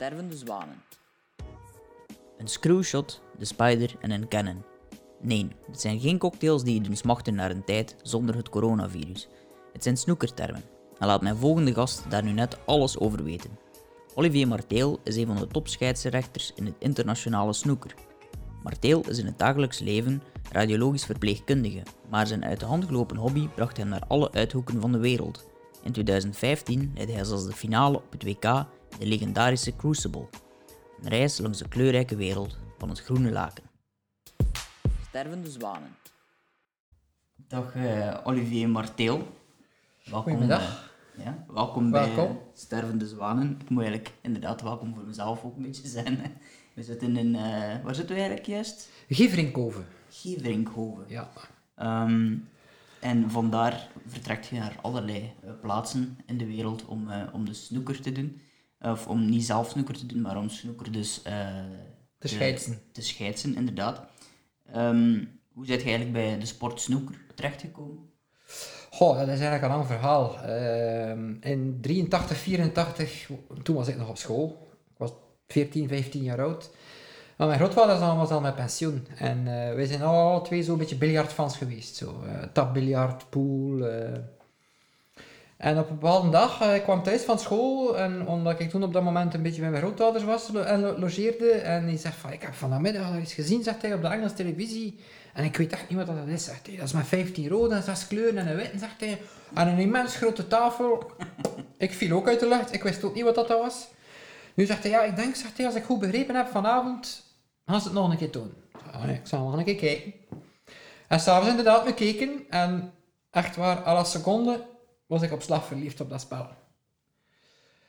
Stervende zwanen. Een screwshot, de spider en een cannon. Nee, het zijn geen cocktails die je doen smachten naar een tijd zonder het coronavirus. Het zijn snoekertermen. En laat mijn volgende gast daar nu net alles over weten. Olivier Marteel is een van de topscheidsrechters in het internationale snoeker. Marteel is in het dagelijks leven radiologisch verpleegkundige, maar zijn uit de hand gelopen hobby bracht hem naar alle uithoeken van de wereld. In 2015 leidde hij zelfs de finale op het WK de legendarische Crucible. Een reis langs de kleurrijke wereld van het groene laken. Stervende zwanen. Dag eh, Olivier Marteel. Welkom, Goedemiddag. eh, ja, welkom, Welkom. bij Stervende Zwanen. Ik moet eigenlijk inderdaad welkom voor mezelf ook een beetje zijn. hè. We zitten in, eh, waar zitten we eigenlijk juist? Givrinkhoven. Gievrinkhoven. Ja. Ehm, en vandaar vertrekt je naar allerlei plaatsen in de wereld om, eh, om de snoeker te doen. Of om niet zelf snoeker te doen, maar om snoeker dus eh, Te scheidsen. te scheidsen, inderdaad. Ehm, hoe zit je eigenlijk bij de sport snoeker terechtgekomen? Goh, dat is eigenlijk een lang verhaal. Ehm, in 83, 84, toen was ik nog op school. Ik was 14, 15 jaar oud. Maar mijn grootvader was al, was al met pensioen. En eh, wij zijn alle twee zo'n beetje biljartfans geweest. Zo, eh tapbiljart, pool. En op een bepaalde dag, eh, ik kwam thuis van school. En omdat ik toen op dat moment een beetje bij mijn grootouders was en lo- logeerde. En die zegt van, ik heb vanmiddag iets gezien, zegt hij, op de Engelse televisie. En ik weet echt niet wat dat is, zegt hij. Dat is met 15 rode en 6 kleuren en een witte, zegt hij. En een immens grote tafel. ik viel ook uit de lucht. Ik wist ook niet wat dat was. Nu zegt hij, ja, ik denk, zegt hij, als ik goed begrepen heb, vanavond gaan ze het nog een keer doen. Ah, nee, ik zal nog een keer kijken. En s'avonds inderdaad bekeken. En echt waar, à la seconde was ik op slag verliefd op dat spel.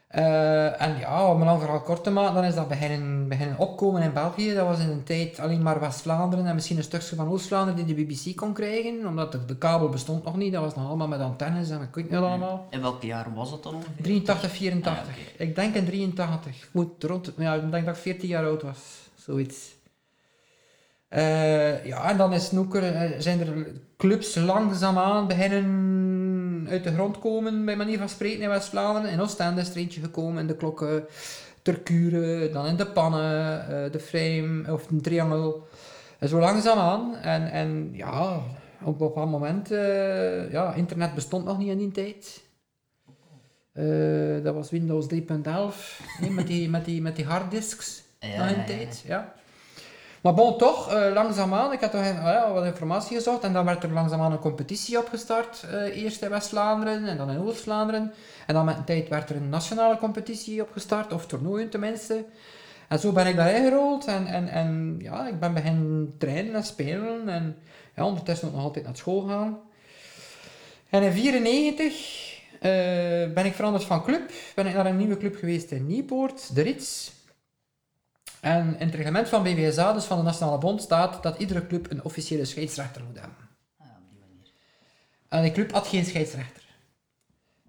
Eh, en ja, om een lang verhaal kort te maken, dan is dat beginnen, beginnen opkomen in België. Dat was in een tijd alleen maar West-Vlaanderen en misschien een stukje van Oost-Vlaanderen die de BBC kon krijgen, omdat de, de kabel bestond nog niet. Dat was nog allemaal met antennes en ik weet niet wat allemaal. In welk jaar was dat dan ongeveer? 83, 84. Ah. Ik denk in 83. Ik moet rond, ja, ik denk dat ik 14 jaar oud was. Zoiets. Eh, ja, en dan is snoeker, eh, zijn er clubs langzaamaan beginnen uit de grond komen, bij manier van spreken in West-Vlaanderen. In Oostende is er eentje gekomen, in de klokken, Tercure, dan in de pannen, eh, de frame of een triangel. En zo langzaamaan. En, en ja, op een bepaald moment, eh, ja, internet bestond nog niet in die tijd. Eh, dat was Windows 3.11, nee, met, die, met, die, met die harddisks Ja, nog in ja. tijd. Ja. Maar bon, toch, eh, langzaamaan, ik had toch wat informatie gezocht en dan werd er langzaamaan een competitie opgestart. eh, eerst in West-Vlaanderen en dan in Oost-Vlaanderen. En dan met een tijd werd er een nationale competitie opgestart, of toernooien tenminste. En zo ben ik daarin gerold en, en, en ja, ik ben beginnen trainen en spelen en ja, ondertussen ook nog altijd naar school gaan. En in 1994 eh, ben ik veranderd van club, ben ik naar een nieuwe club geweest in Nieuwpoort, de Rits. En in het reglement van BVSA, dus van de Nationale Bond, staat dat iedere club een officiële scheidsrechter moet hebben. Ah, op die manier. En die club had geen scheidsrechter.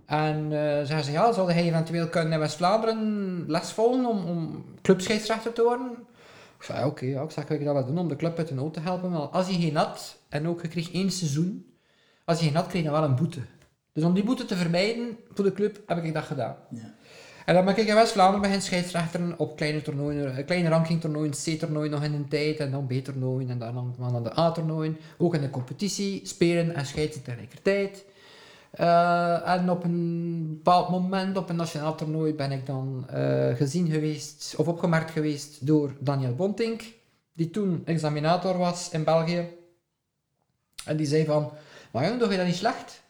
En eh zeggen ze, ja, zou hij eventueel kunnen in West-Vlaanderen les volgen om, om clubscheidsrechter te worden? Ik zei, oké, ja, ik ik dat wel doen om de club uit de nood te helpen. Maar als hij geen had, en ook je kreeg één seizoen, als hij geen had, kreeg je wel een boete. Dus om die boete te vermijden voor de club, heb ik dat gedaan. Ja. En dan ben ik in West-Vlaanderen beginnen scheidsrechteren op kleine toernooien, eh, kleine rankingtoernooien, C-toernooien nog in een tijd, en dan B-toernooien, en dan aan de A-toernooien. Ook in de competitie, spelen en scheidsen tegelijkertijd. Eh, en op een bepaald moment, op een nationaal toernooi, ben ik dan eh, gezien geweest, of opgemerkt geweest door Daniel Bontink, die toen examinator was in België. En die zei van, maar jong, doe je dat niet slecht?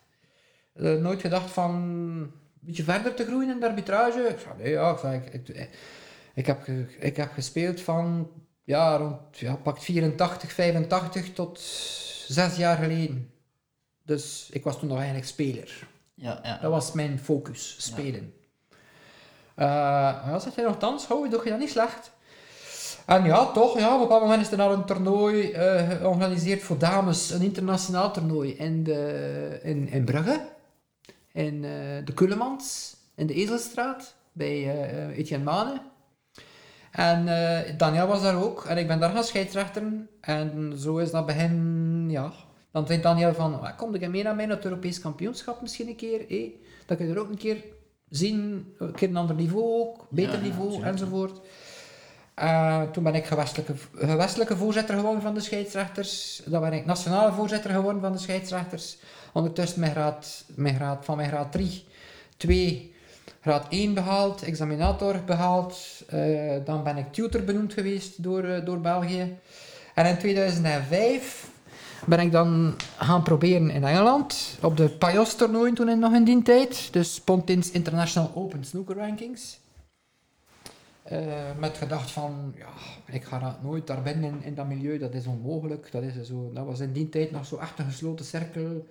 Eh, nooit gedacht van beetje verder te groeien in de arbitrage? Ik zei, nee, ja, ik, zei, ik, ik, ik heb, ik heb gespeeld van, ja, rond, ja, pakt 84, 85 tot zes jaar geleden. Dus ik was toen nog eigenlijk speler. Ja, ja. Dat was mijn focus, spelen. Eh ja, zeg je nogthans, hou, doe je dat niet slecht? En ja, toch, ja, op een bepaald moment is er naar een toernooi eh, georganiseerd voor dames, een internationaal toernooi in, de, in, in Brugge, in eh, de Kullemans, in de Ezelstraat, bij eh Etienne Mane. En eh, Daniel was daar ook, en ik ben daar gaan scheidsrechteren. En zo is dat begin, ja. Dan zei Daniel van, "Ah, kom ik mee naar mij naar het Europees kampioenschap misschien een keer, hé? Dat je er ook een keer zien, een keer een ander niveau ook, beter Ja, ja, niveau enzovoort. Eh, toen ben ik gewestelijke, voorzitter geworden van de scheidsrechters. Dan ben ik nationale voorzitter geworden van de scheidsrechters. Ondertussen mijn graad, mijn graad, van mijn graad 3, 2, graad 1 behaald, examinator behaald. Eh, dan ben ik tutor benoemd geweest door, eh, door België. En in 2005 ben ik dan gaan proberen in Engeland, op de Payos toernooien toen in, nog in die tijd. Dus Pontins International Open Snooker Rankings. Eh, met gedacht van, ja, ik ga dat nooit daar binnen in, in dat milieu, dat is onmogelijk. Dat, is zo, dat was in die tijd nog zo echt een gesloten cirkel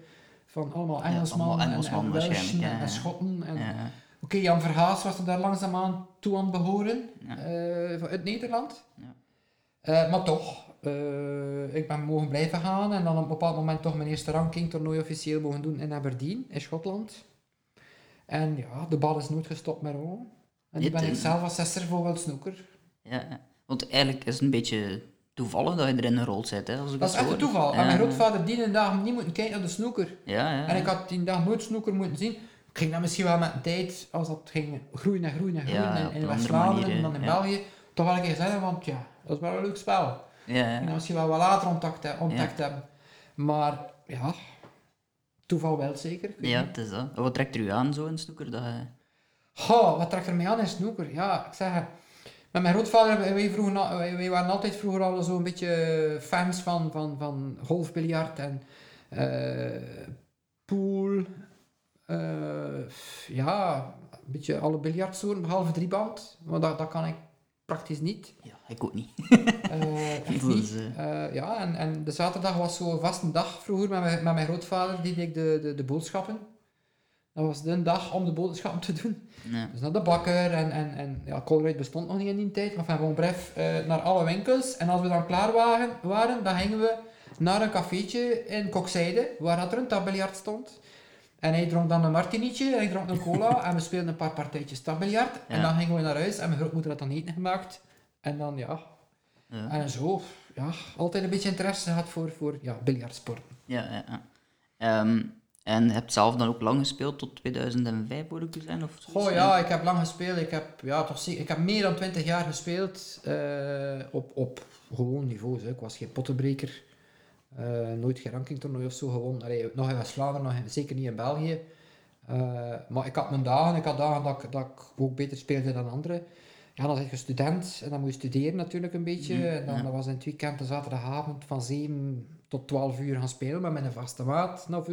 van allemaal Engelsmannen allemaal en, Engelsman en Welschen waarschijnlijk, ja, en, ja. en Schotten. En, Oké, Jan Verhaas was er daar langzaamaan toe aan behoren, eh, van- uit Nederland. Ja. Eh, maar toch, ik ben mogen blijven gaan en dan op een bepaald moment toch mijn eerste ranking toernooi officieel mogen doen in Aberdeen, in Schotland. En ja, de bal is nooit gestopt met rollen. En nu Dit, ben ik eh, zelf assessor voor World Snooker. ja, ja. Want eigenlijk is het een beetje toevallig dat je erin gerold zit, hè, als ik Dat is echt een hoor. toeval. Ja, En mijn grootvader die een dag niet moeten kijken naar de snooker. Ja, ja. En ik had die dag nooit snooker moeten zien. Ik ging dat misschien wel met de tijd, als dat ging groeien en groeien en groeien in, een West-Vlaanderen en dan in. België, toch wel een keer zeggen, want ja, dat is wel een leuk spel. Ja, En dat misschien wel wat later ontdekt, he- ontdekt hebben. Maar ja, toeval wel zeker. ik Ja, het is dat. Wat trekt er u aan zo in snoeker? Dat je... Wat trekt er mij aan in snooker? Ja, ik zeg, met mijn grootvader, wij, wij, vroegen, waren altijd vroeger al zo'n beetje fans van, van, van golfbiljart en eh pool. eh, ja, een beetje alle biljartsoorten, behalve drieband. Want dat, dat kan ik praktisch niet. Ja, ik ook niet. Dat niet. Eh, ja, en, en de zaterdag was zo'n vaste dag vroeger met mijn, met mijn grootvader, die deed ik de, de, de boodschappen. Dat was de dag om de boodschappen te doen. Dus naar de bakker en, en, en ja, Colruyt bestond nog niet in die tijd, maar van gewoon bref eh, naar alle winkels. En als we dan klaar waren, waren, dan gingen we naar een cafeetje in Kokzijde, waar dat er een tabbiljart stond. En hij dronk dan een martinietje en ik dronk een cola en we speelden een paar partijtjes tabbiljart. En dan gingen we naar huis en mijn grootmoeder had dan eten gemaakt. En dan ja, Ja. en zo, ja, altijd een beetje interesse gehad voor, voor ja, biljartsporten. Ja, ja, ja. Ehm, en je hebt zelf dan ook lang gespeeld, tot 2005 moet ik u zijn? Of? Goh ja, ik heb lang gespeeld. Ik heb, ja, toch ik heb meer dan 20 jaar gespeeld eh, op, op gewoon niveaus. Hè. Ik was geen pottenbreker. Eh, nooit geen rankingtoernooi of zo gewonnen. Allee, nog in West-Vlaanderen, nog in- zeker niet in België. Eh, maar ik had mijn dagen. Ik had dagen dat ik, dat ik ook beter speelde dan anderen. Ja, dan ben je student en dan moet je studeren natuurlijk een beetje. Mhm, en dan ja. dat was in het weekend de zaterdagavond van 7 tot 12 uur gaan spelen met mijn vaste maat na.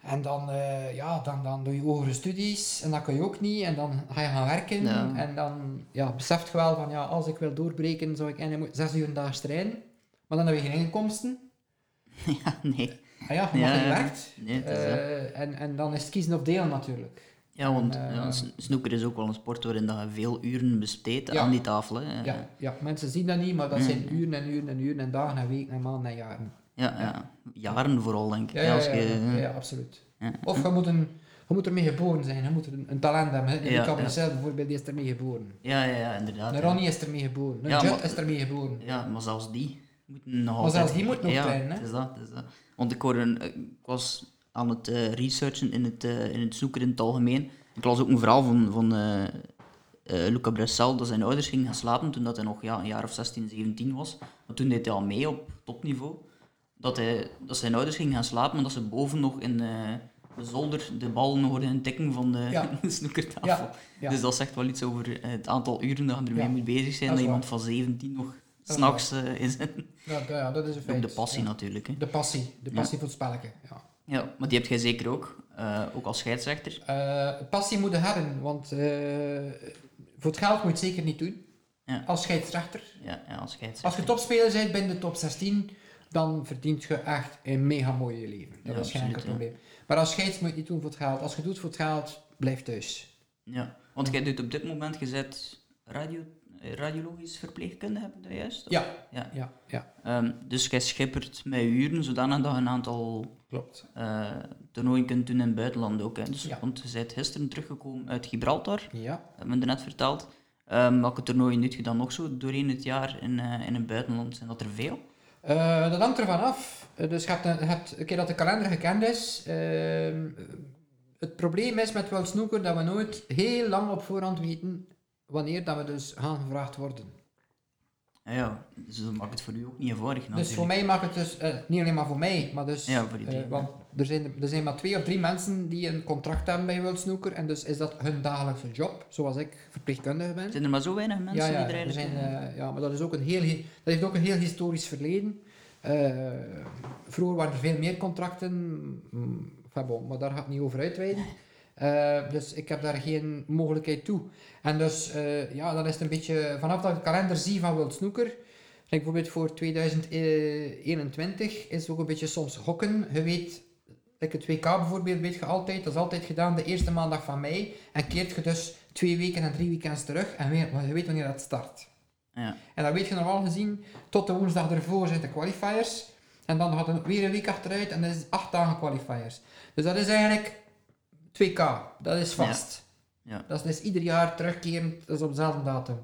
En dan, eh, ja, dan, dan doe je hogere studies en dat kan je ook niet. En dan ga je gaan werken. Ja. En dan ja, beseft je wel van, ja, als ik wil doorbreken, zou ik eigenlijk moeten zes uur een dag trainen. Maar dan heb je geen inkomsten. Ja, nee. Ah ja, je mag Ja, niet ja. werkt. Nee. Eh, en, en dan is het kiezen of delen natuurlijk. Ja, want eh, ja, snoeker is ook wel een sport waarin dat je veel uren besteedt Ja. aan die tafel. Hè. Ja, ja, mensen zien dat niet, maar dat zijn uren en uren en uren en dagen en weken en maanden en jaren. Ja, ja. Jaren vooral, denk ik. Ja, als je, ja, absoluut. ja. Of je moet, een, je moet ermee geboren zijn, je moet een, een talent hebben. De Cabricel ja. bijvoorbeeld, die is ermee geboren. Ja, ja, ja, inderdaad. Een. Ronnie is ermee geboren. Een maar- is ermee geboren. Ja, maar zelfs die moeten nog Maar altijd... zelfs die moeten nog trainen, hè? het is dat, het is dat. Want ik, hoorde, een- ik was aan het eh, researchen in het, eh, in het snoeker in het algemeen. Ik las ook een verhaal van, van eh, Luca Bressel, dat zijn ouders gingen gaan slapen toen dat hij nog ja, een jaar of 16, 17 was. Maar toen deed hij al mee op topniveau. Dat, hij, dat zijn ouders gingen gaan slapen, maar dat ze boven nog in de zolder de bal hoorden tikken van de, Ja. de snoekertafel. Ja, ja. Dus dat zegt wel iets over het aantal uren dat je ermee moet bezig zijn. dat iemand van 17 nog s'nachts eh is. en Ja, dat- is een Ook feit. de passie natuurlijk. Hè. De passie. De passie voor het spelletje. Ja. Ja, maar die heb jij zeker ook, eh, ook als scheidsrechter. Eh, passie moet je hebben, want eh, voor het geld moet je het zeker niet doen. Ja. Als scheidsrechter. Ja, ja als scheidsrechter. Als je topspeler bent binnen de top 16, dan verdient je echt een mega mooie leven. Dat Ja, is geen enkel probleem. Maar als scheids moet je het niet doen voor het geld. Als je het doet voor het geld, blijf thuis. Ja, want jij doet op dit moment, je bent radio, radiologisch verpleegkunde, heb ik dat juist? Ja, Ja. ja, ja. Ehm, dus jij schippert met uren, zodanig dat je een aantal Klopt. eh toernooien kunt doen in het buitenland ook. Hè. Dus, Ja. Want je bent gisteren teruggekomen uit Gibraltar, Ja. heb me net verteld. Ehm, welke toernooien doet je dan nog zo doorheen het jaar in, eh, in het buitenland? Zijn dat er veel? Eh, dat hangt ervan af. Dus je hebt, een, je hebt, een keer dat de kalender gekend is, ehm, het probleem is met World Snooker dat we nooit heel lang op voorhand weten wanneer dat we dus gaan gevraagd worden. Ja, ja, dus dat maakt het voor u ook niet eenvoudig Dus voor mij maakt het dus, eh, niet alleen maar voor mij, maar dus... Ja, voor iedereen, eh, want er zijn, er zijn maar twee of drie mensen die een contract hebben bij World Snooker en dus is dat hun dagelijkse job, zoals ik verpleegkundige ben. Zijn er maar zo weinig mensen ja, ja, die er eigenlijk... zijn, eh, ja, maar dat, is ook een heel, he- dat heeft ook een heel historisch verleden. Vroeger waren er veel meer contracten, mm, enfin bon, maar daar ga ik niet over uitweiden. Eh, dus ik heb daar geen mogelijkheid toe. En dus, eh, ja, dan is het een beetje, vanaf dat ik de kalender zie van World Snooker, like bijvoorbeeld voor 2021, is het ook een beetje soms gokken. Je weet, like het WK bijvoorbeeld, weet je altijd, dat is altijd gedaan de eerste maandag van mei, en keert je dus twee weken en drie weekends terug, en weet- je weet wanneer dat start. Ja, En dan weet je normaal gezien, tot de woensdag ervoor zijn de qualifiers. En dan gaat er weer een week achteruit en dat is acht dagen qualifiers. Dus dat is eigenlijk 2K. Dat is vast. ja. Dat is dus ieder jaar terugkerend, dat is op dezelfde datum.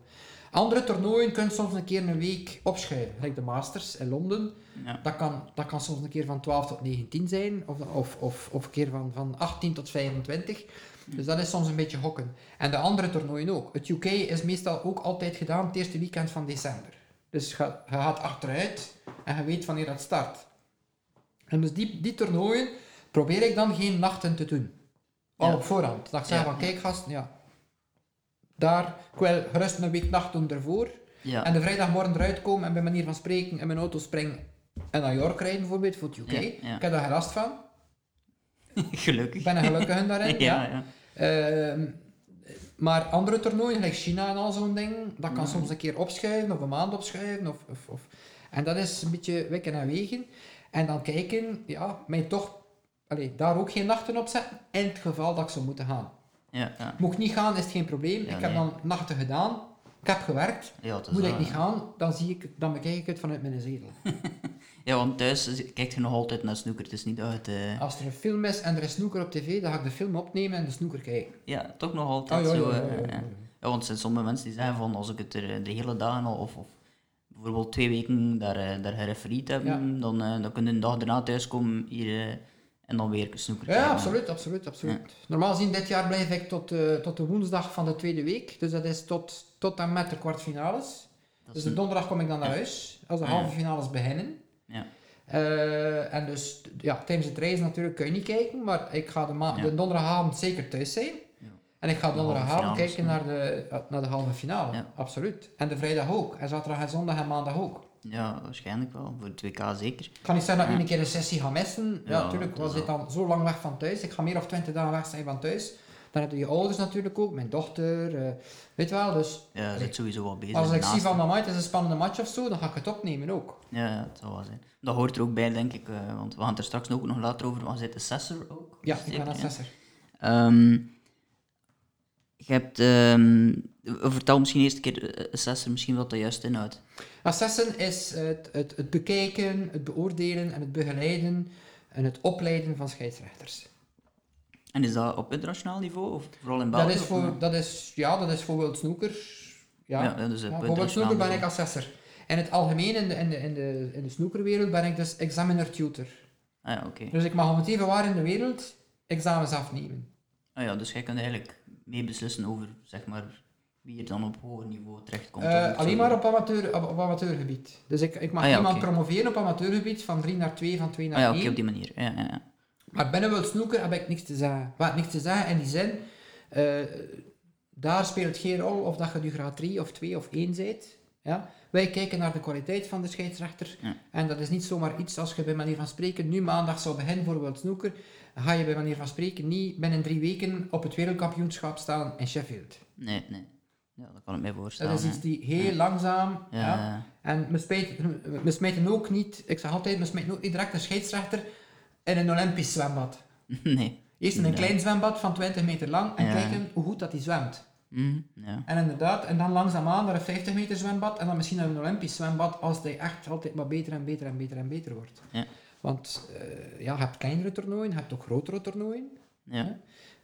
Andere toernooien kunnen soms een keer een week opschuiven. Gelijk de Masters in Londen. ja. Dat kan, dat kan soms een keer van 12 tot 19 zijn. Of, of, of, of een keer van, van 18 tot 25. Dus dat is soms een beetje hokken. En de andere toernooien ook. Het UK is meestal ook altijd gedaan het eerste weekend van december. Dus je, je gaat achteruit en je weet wanneer dat start. En dus die, die toernooien probeer ik dan geen nachten te doen. Al op voorhand. Dat ik zeg van, kijk gasten, ja. Daar, ik wil gerust een week nacht doen ervoor. En de vrijdagmorgen eruit komen en bij manier van spreken in mijn auto springen en naar York rijden bijvoorbeeld, voor het UK. Ik heb daar geen last van. Gelukkig. Ik ben een gelukkige daarin. ja. Ehm, maar andere toernooien, gelijk China en al zo'n ding, dat kan Ja. soms een keer opschuiven of een maand opschuiven. Of, of, of. En dat is een beetje wikken en wegen. En dan kijken, ja, mij toch allee, daar ook geen nachten op zetten, in het geval dat ik zou moeten gaan. Ja, ja. Mocht ik niet gaan, is het geen probleem. Ja, ik heb nee. dan nachten gedaan, ik heb gewerkt. Moet ik niet gaan, dan, zie ik, dan bekijk ik het vanuit mijn zetel. Ja, want thuis kijkt je nog altijd naar snoeker. Het is niet het... eh, Als er een film is en er is snoeker op tv, dan ga ik de film opnemen en de snoeker kijken. Ja, toch nog altijd Ah, zo. ja, eh, ja, want er zijn sommige mensen die zeggen van als ik het er eh, de hele dagen al of, of bijvoorbeeld twee weken daar, daar gerefereerd heb, Ja. dan, dan kun je een dag daarna thuiskomen hier en dan weer een snoeker Ja, absoluut, absoluut, absoluut. Normaal gezien, dit jaar blijf ik tot, eh, tot de woensdag van de tweede week. Dus dat is tot, tot en met de kwartfinales. Dus de donderdag kom ik dan naar huis, als de Ja. halve finales beginnen. ja. Eh, en dus, ja, tijdens het reizen natuurlijk kun je niet kijken, maar ik ga de, ma- de donderdagavond zeker thuis zijn. En ik ga donderdagavond kijken naar de, naar de halve finale, absoluut. En de vrijdag ook, en zaterdag en zondag en maandag ook. Ja, waarschijnlijk wel. Voor het WK zeker. Ik kan niet zeggen dat ik Ja. een keer een sessie ga missen. Ja, natuurlijk, dat is zitten dan zo lang weg van thuis. Ik ga meer of twintig dagen weg zijn van thuis. Dan heb je je ouders natuurlijk ook, mijn dochter, eh, weet je wel. Dus Ja, je zit sowieso wel bezig. als ik zie van, hem. amai, het is een spannende match of zo, dan ga ik het opnemen ook. Ja, ja, het zal wel zijn. Dat hoort er ook bij, denk ik. eh, want we gaan het er straks ook nog later over. Want zit de Sessor ook? Ja, ik ben assessor. Je hebt... ehm, vertel misschien eerst een keer, eh, Assessor, misschien wat dat juist inhoudt. Assessen is het, het, het bekijken, het beoordelen en het begeleiden en het opleiden van scheidsrechters. En is dat op internationaal niveau, of vooral in België? Dat is, of- voor, dat is, ja, dat is voor World Snooker. Ja, Ja, dus op Ja, voor World internationaal Snooker ben ik assessor. In het algemeen, in de, in de, in de, in de snookerwereld, ben ik dus examiner tutor. Ah ja, oké. Dus ik mag om het even waar in de wereld examens afnemen. Ah ja, dus jij kunt eigenlijk mee beslissen over, zeg maar, wie er dan op hoger niveau terechtkomt. Het alleen maar op, amateur, op, op amateurgebied. Dus ik, ik mag Ah ja, iemand oké. promoveren op amateurgebied van 3 naar 2, van 2 naar Ah ja, 1. oké, op die manier. Ja, ja, ja. Maar binnen World Snooker heb ik niks te zeggen. Wat niks te zeggen in die zin, eh, daar speelt geen rol of dat je nu graad 3 of 2 of 1 bent. Ja? Wij kijken naar de kwaliteit van de scheidsrechter. Ja. En dat is niet zomaar iets als je bij manier van spreken nu maandag zou beginnen voor World Snooker, ga je bij manier van spreken niet binnen drie weken op het wereldkampioenschap staan in Sheffield. Nee, nee. Ja, dat kan ik mij voorstellen. Dat is iets die heel langzaam... Ja. En we, smijten ook niet, ik zeg altijd, we smijten ook niet direct een scheidsrechter in een Olympisch zwembad. nee. Eerst in een klein zwembad van 20 meter lang en kijken hoe goed dat hij zwemt. Ja. En inderdaad, en dan langzaamaan naar een 50 meter zwembad en dan misschien naar een Olympisch zwembad als hij echt altijd maar beter en beter en beter en beter wordt. Ja. Want eh, ja, je hebt kleinere toernooien, je hebt ook grotere toernooien. Ja.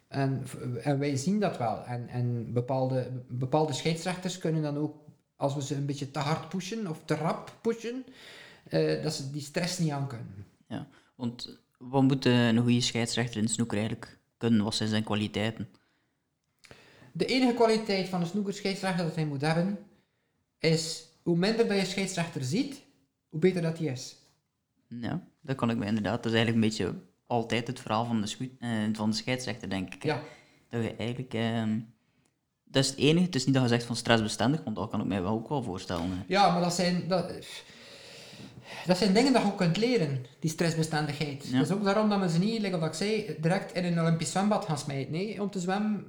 En, en wij zien dat wel. En, en bepaalde, bepaalde scheidsrechters kunnen dan ook, als we ze een beetje te hard pushen of te rap pushen, eh, dat ze die stress niet aan kunnen. Want wat moet een goede scheidsrechter in snoeker eigenlijk kunnen? Wat zijn zijn kwaliteiten? De enige kwaliteit van een snoekerscheidsrechter dat hij moet hebben, is hoe minder dat je scheidsrechter ziet, hoe beter dat hij is. Ja, dat kan ik me inderdaad. Dat is eigenlijk een beetje altijd het verhaal van de, eh, van de scheidsrechter, denk ik. Ja, Dat je eigenlijk... ehm, dat is het enige. Het is niet dat je zegt van stressbestendig, want dat kan ik mij wel ook wel voorstellen. hè. ja maar dat zijn, dat, dat zijn dingen dat je ook kunt leren, die stressbestendigheid. Ja. Dat is ook daarom dat we ze niet, like wat ik zei, direct in een Olympisch zwembad gaan smijten. Nee, om te zwemmen,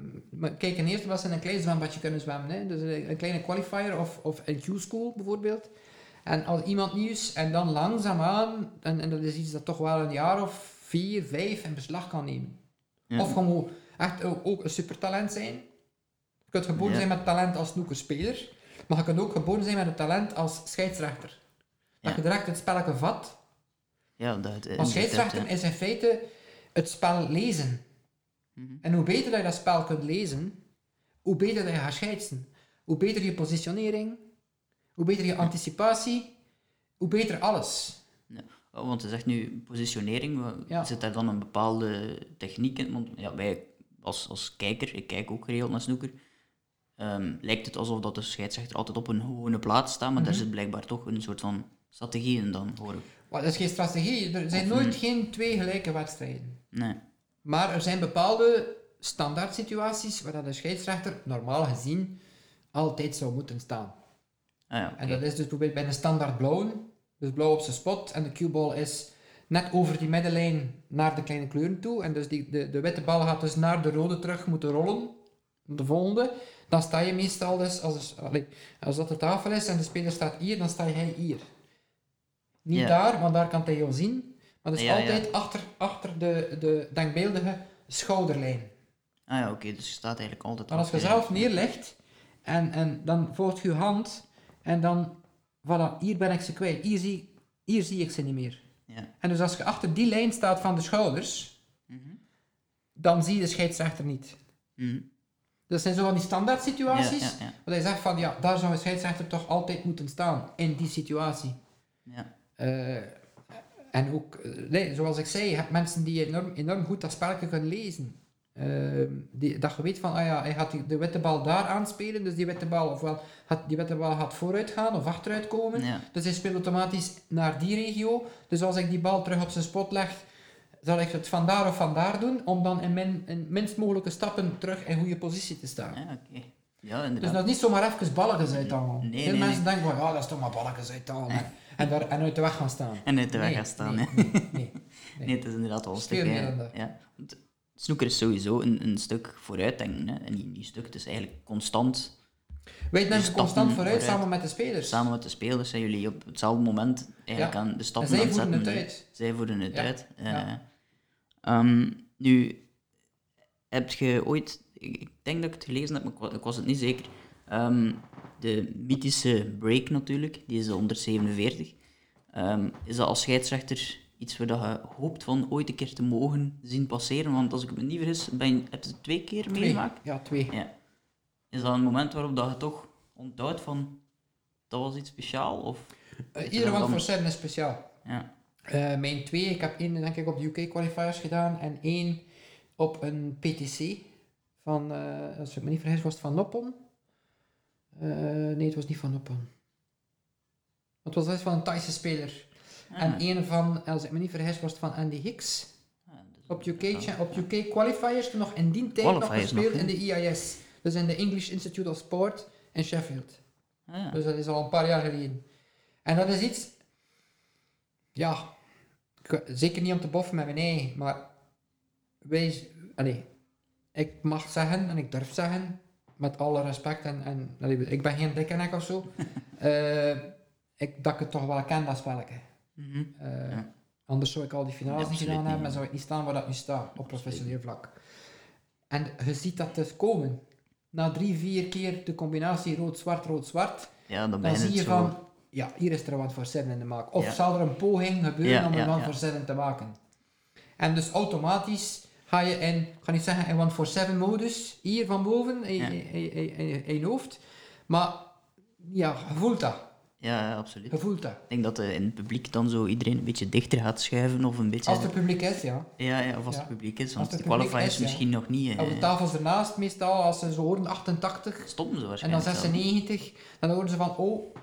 kijken eerst wat ze in een klein zwembadje kunnen zwemmen. Hè. Dus een, een kleine qualifier of, of een Q-school bijvoorbeeld. En als iemand nieuw is en dan langzaamaan, en, en dat is iets dat toch wel een jaar of vier, vijf in beslag kan nemen. Ja. Of gewoon echt ook, ook een supertalent zijn. Je kunt geboren Ja. zijn met talent als snoekerspeler, maar je kunt ook geboren zijn met een talent als scheidsrechter. Dat Ja. je direct het spelletje vat. Ja, dat Want hè. is in feite het spel lezen. Mhm. En hoe beter dat je dat spel kunt lezen, hoe beter dat je gaat scheidsen. Hoe beter je positionering, hoe beter je anticipatie, hoe beter alles. Oh, want je zegt nu positionering, Ja. zit daar dan een bepaalde techniek in? Want ja, wij als, als kijker, ik kijk ook geregeld naar snoeker, ehm, lijkt het alsof dat de scheidsrechter altijd op een gewone plaats staat, maar daar Mhm. zit blijkbaar toch een soort van strategie in dan, hoor ik. Maar dat is geen strategie. Er zijn Of nooit een- geen twee gelijke wedstrijden. Nee. Maar er zijn bepaalde standaard situaties waar dat de scheidsrechter normaal gezien altijd zou moeten staan. Ah ja. En dat is dus bijvoorbeeld bij een standaard blauw, dus blauw op zijn spot en de cue-ball is net over die middenlijn naar de kleine kleuren toe. En dus die, de, de witte bal gaat dus naar de rode terug moeten rollen, de volgende. Dan sta je meestal dus, als, als dat de tafel is en de speler staat hier, dan sta jij hier. Niet Ja. daar, want daar kan hij jou zien. Maar dat is Ja, altijd achter, achter de, de denkbeeldige schouderlijn. Ah ja, oké, dus je staat eigenlijk altijd Maar als je zelf neerlegt en, en dan volgt je hand en dan, voilà, hier ben ik ze kwijt, hier zie, hier zie ik ze niet meer. Ja. En dus als je achter die lijn staat van de schouders, Mhm. dan zie je de scheidsrechter niet. Mhm. Dat zijn zo van die standaard situaties, ja. waar je zegt van, ja, daar zou een scheidsrechter toch altijd moeten staan, in die situatie. Ja. Eh, en ook, eh, nee, zoals ik zei, je hebt mensen die enorm, enorm goed dat spelletje kunnen lezen. Ehm, die, dat je weet van, ah ja, hij gaat de witte bal daar aanspelen, dus die witte bal, ofwel gaat, die witte bal gaat vooruit gaan of achteruit komen. Ja. Dus hij speelt automatisch naar die regio. Dus als ik die bal terug op zijn spot leg, zal ik het vandaar of vandaar doen, om dan in, min, in minst mogelijke stappen terug in goede positie te staan. Ja, oké. Ja, Dus dat is niet zomaar even balletjes uithalen. Nee, Veel nee, mensen denken van, ja, dat is toch maar balletjes uithalen. En, daar, en uit de weg gaan staan. En uit de weg Nee, gaan staan, nee, nee, nee. Nee, het is inderdaad wel een stuk... meer hè. dan dat. Ja. Want Snoeker is sowieso een, een stuk vooruitdenken. Hè. En niet, niet stuk, het is eigenlijk constant. Wij denken constant vooruit, vooruit. samen met de spelers. Samen met de spelers zijn jullie op hetzelfde moment eigenlijk Ja. aan de en stappen zij aan het voeren het uit. Zij voeren het Ja. uit. Ja. ehm, nu, heb je ooit... Ik denk dat ik het gelezen heb, maar ik was het niet zeker. Ehm, de mythische break natuurlijk, die is de 147. Ehm, is dat als scheidsrechter iets waar je hoopt van ooit een keer te mogen zien passeren? Want als ik me niet vergis, ben je, heb je het twee keer Twee. meegemaakt? Ja, twee. Ja. Is dat een moment waarop dat je toch onthoudt van... Dat was iets speciaal? Of... Uh, ieder one for seven is speciaal. Ja. Eh, mijn twee, ik heb één denk ik op de UK qualifiers gedaan en één op een PTC van, eh, als ik me niet vergis, was het van Noppon. Eh, nee, het was niet van Noppon. Het was van een Thaise speler. Ah, En één van, als ik me niet vergis, was het van Andy Hicks. ah, Op UK, op UK qualifiers nog in die tijd nog gespeeld nog, in de EIS. Dus in de English Institute of Sport in Sheffield. Ah, ja. Dus dat is al een paar jaar geleden. En dat is iets, ja, zeker niet om te boffen met mijn eigen, maar wij, allee, ik mag zeggen en ik durf zeggen, met alle respect, en, en ik ben geen dikke nek of zo, eh, ik, dat ik het toch wel ken, dat spelletje. Ja. Anders zou ik al die finales niet gedaan hebben en zou ik niet staan waar dat nu staat, op professioneel vlak. En je ziet dat dus komen. Na drie, vier keer de combinatie rood-zwart, rood-zwart, Ja, dan, dan je zie je zo... van, ja, hier is er one for seven in de maak. Of Ja. zal er een poging gebeuren om ja. for seven te maken. En dus automatisch ga je in, ik ga niet zeggen in one for seven modus, hier van boven, in, Ja. in, in, in- in je hoofd. Maar ja, je voelt dat. Ja, absoluut. Je voelt dat. Ik denk dat eh, in het publiek dan zo iedereen een beetje dichter gaat schuiven of een beetje... Als er publiek is, ja. Ja, ja, of als Ja. het publiek is, want de qualifiers misschien nog niet. eh, Op de tafels ernaast meestal, als ze zo horen 88 stoppen ze en dan waarschijnlijk. zelf. 96, dan horen ze van, oh...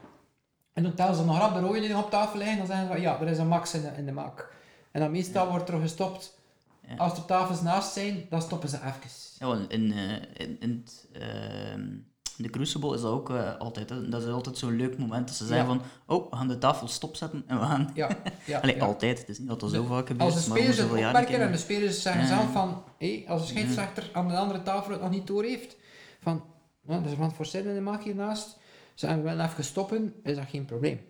En dan tellen ze nog rap de rode dingen op tafel liggen, dan zeggen ze van, ja, er is een max in de, in de maak. En dan meestal wordt er gestopt. Ja. Als er tafels naast zijn, dan stoppen ze even. Ja, want in, eh, in, in, ehm, in de Crucible is dat ook eh, altijd. hè. Dat is altijd zo'n leuk moment dat ze zeggen Ja. van, oh, we gaan de tafel stopzetten en we gaan... Ja, ja, Allee, ja. altijd. Het is niet dat dat zo vaak gebeurt, Als de spelers het opmerken en de spelers zeggen zelf van, hé, als de scheidsrechter aan de andere tafel het nog niet door heeft, van, er is wat voor zin in de maak hiernaast, zeggen we willen even stoppen, is dat geen probleem.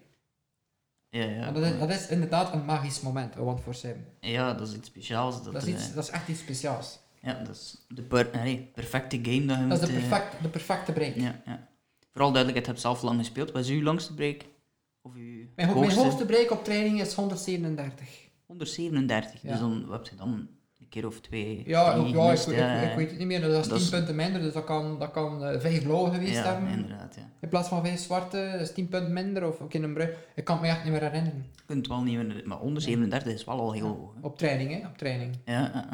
Ja, ja. Dat, is, dat is inderdaad een magisch moment, one for seven. ja, dat is iets speciaals. Dat, Dat is, eh, dat is echt iets speciaals. ja, dat is de per, nee, perfecte game dat je Dat is de, eh, perfect, de perfecte break. ja, ja. Vooral duidelijk, je hebt zelf lang gespeeld. Wat is uw langste break? Of uw Mijn, ho- mijn hoogste? break op training is 137. 137. Ja. Dus dan wat heb je dan keer of twee. Ja, drie ja ik, weet het niet meer, dat is Dat 10 is- punten minder, dus dat kan, dat kan eh, vijf blauwe geweest Ja, hebben. inderdaad. Ja. In plaats van vijf zwarte, dat is 10 punten minder, of ook in een. Ik kan het me echt niet meer herinneren. Je kunt wel niet meer, maar 137 is wel al heel hoog. hè. Op training, hè, op training. Ja.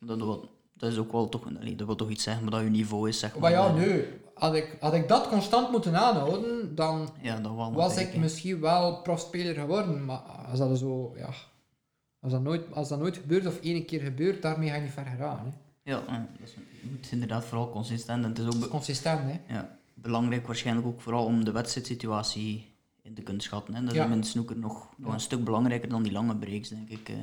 Dat, wil- dat is ook wel toch, allee, dat wil toch iets zeggen, maar dat je niveau is, zeg maar. Maar ja, nu, had ik, had ik dat constant moeten aanhouden, dan Ja, dat was ik misschien wel profspeler geworden. Maar als dat zo, ja, als dat nooit, als dat nooit gebeurt of één keer gebeurt, daarmee ga je niet ver geraken. Hè. Ja, dat is, je moet inderdaad vooral consistent. En het is ook is consistent, hè. ja, belangrijk waarschijnlijk ook vooral om de wedstrijdsituatie in te kunnen schatten. Hè. Dat is Ja. in de snooker nog, nog Ja. een stuk belangrijker dan die lange breaks, denk ik. eh.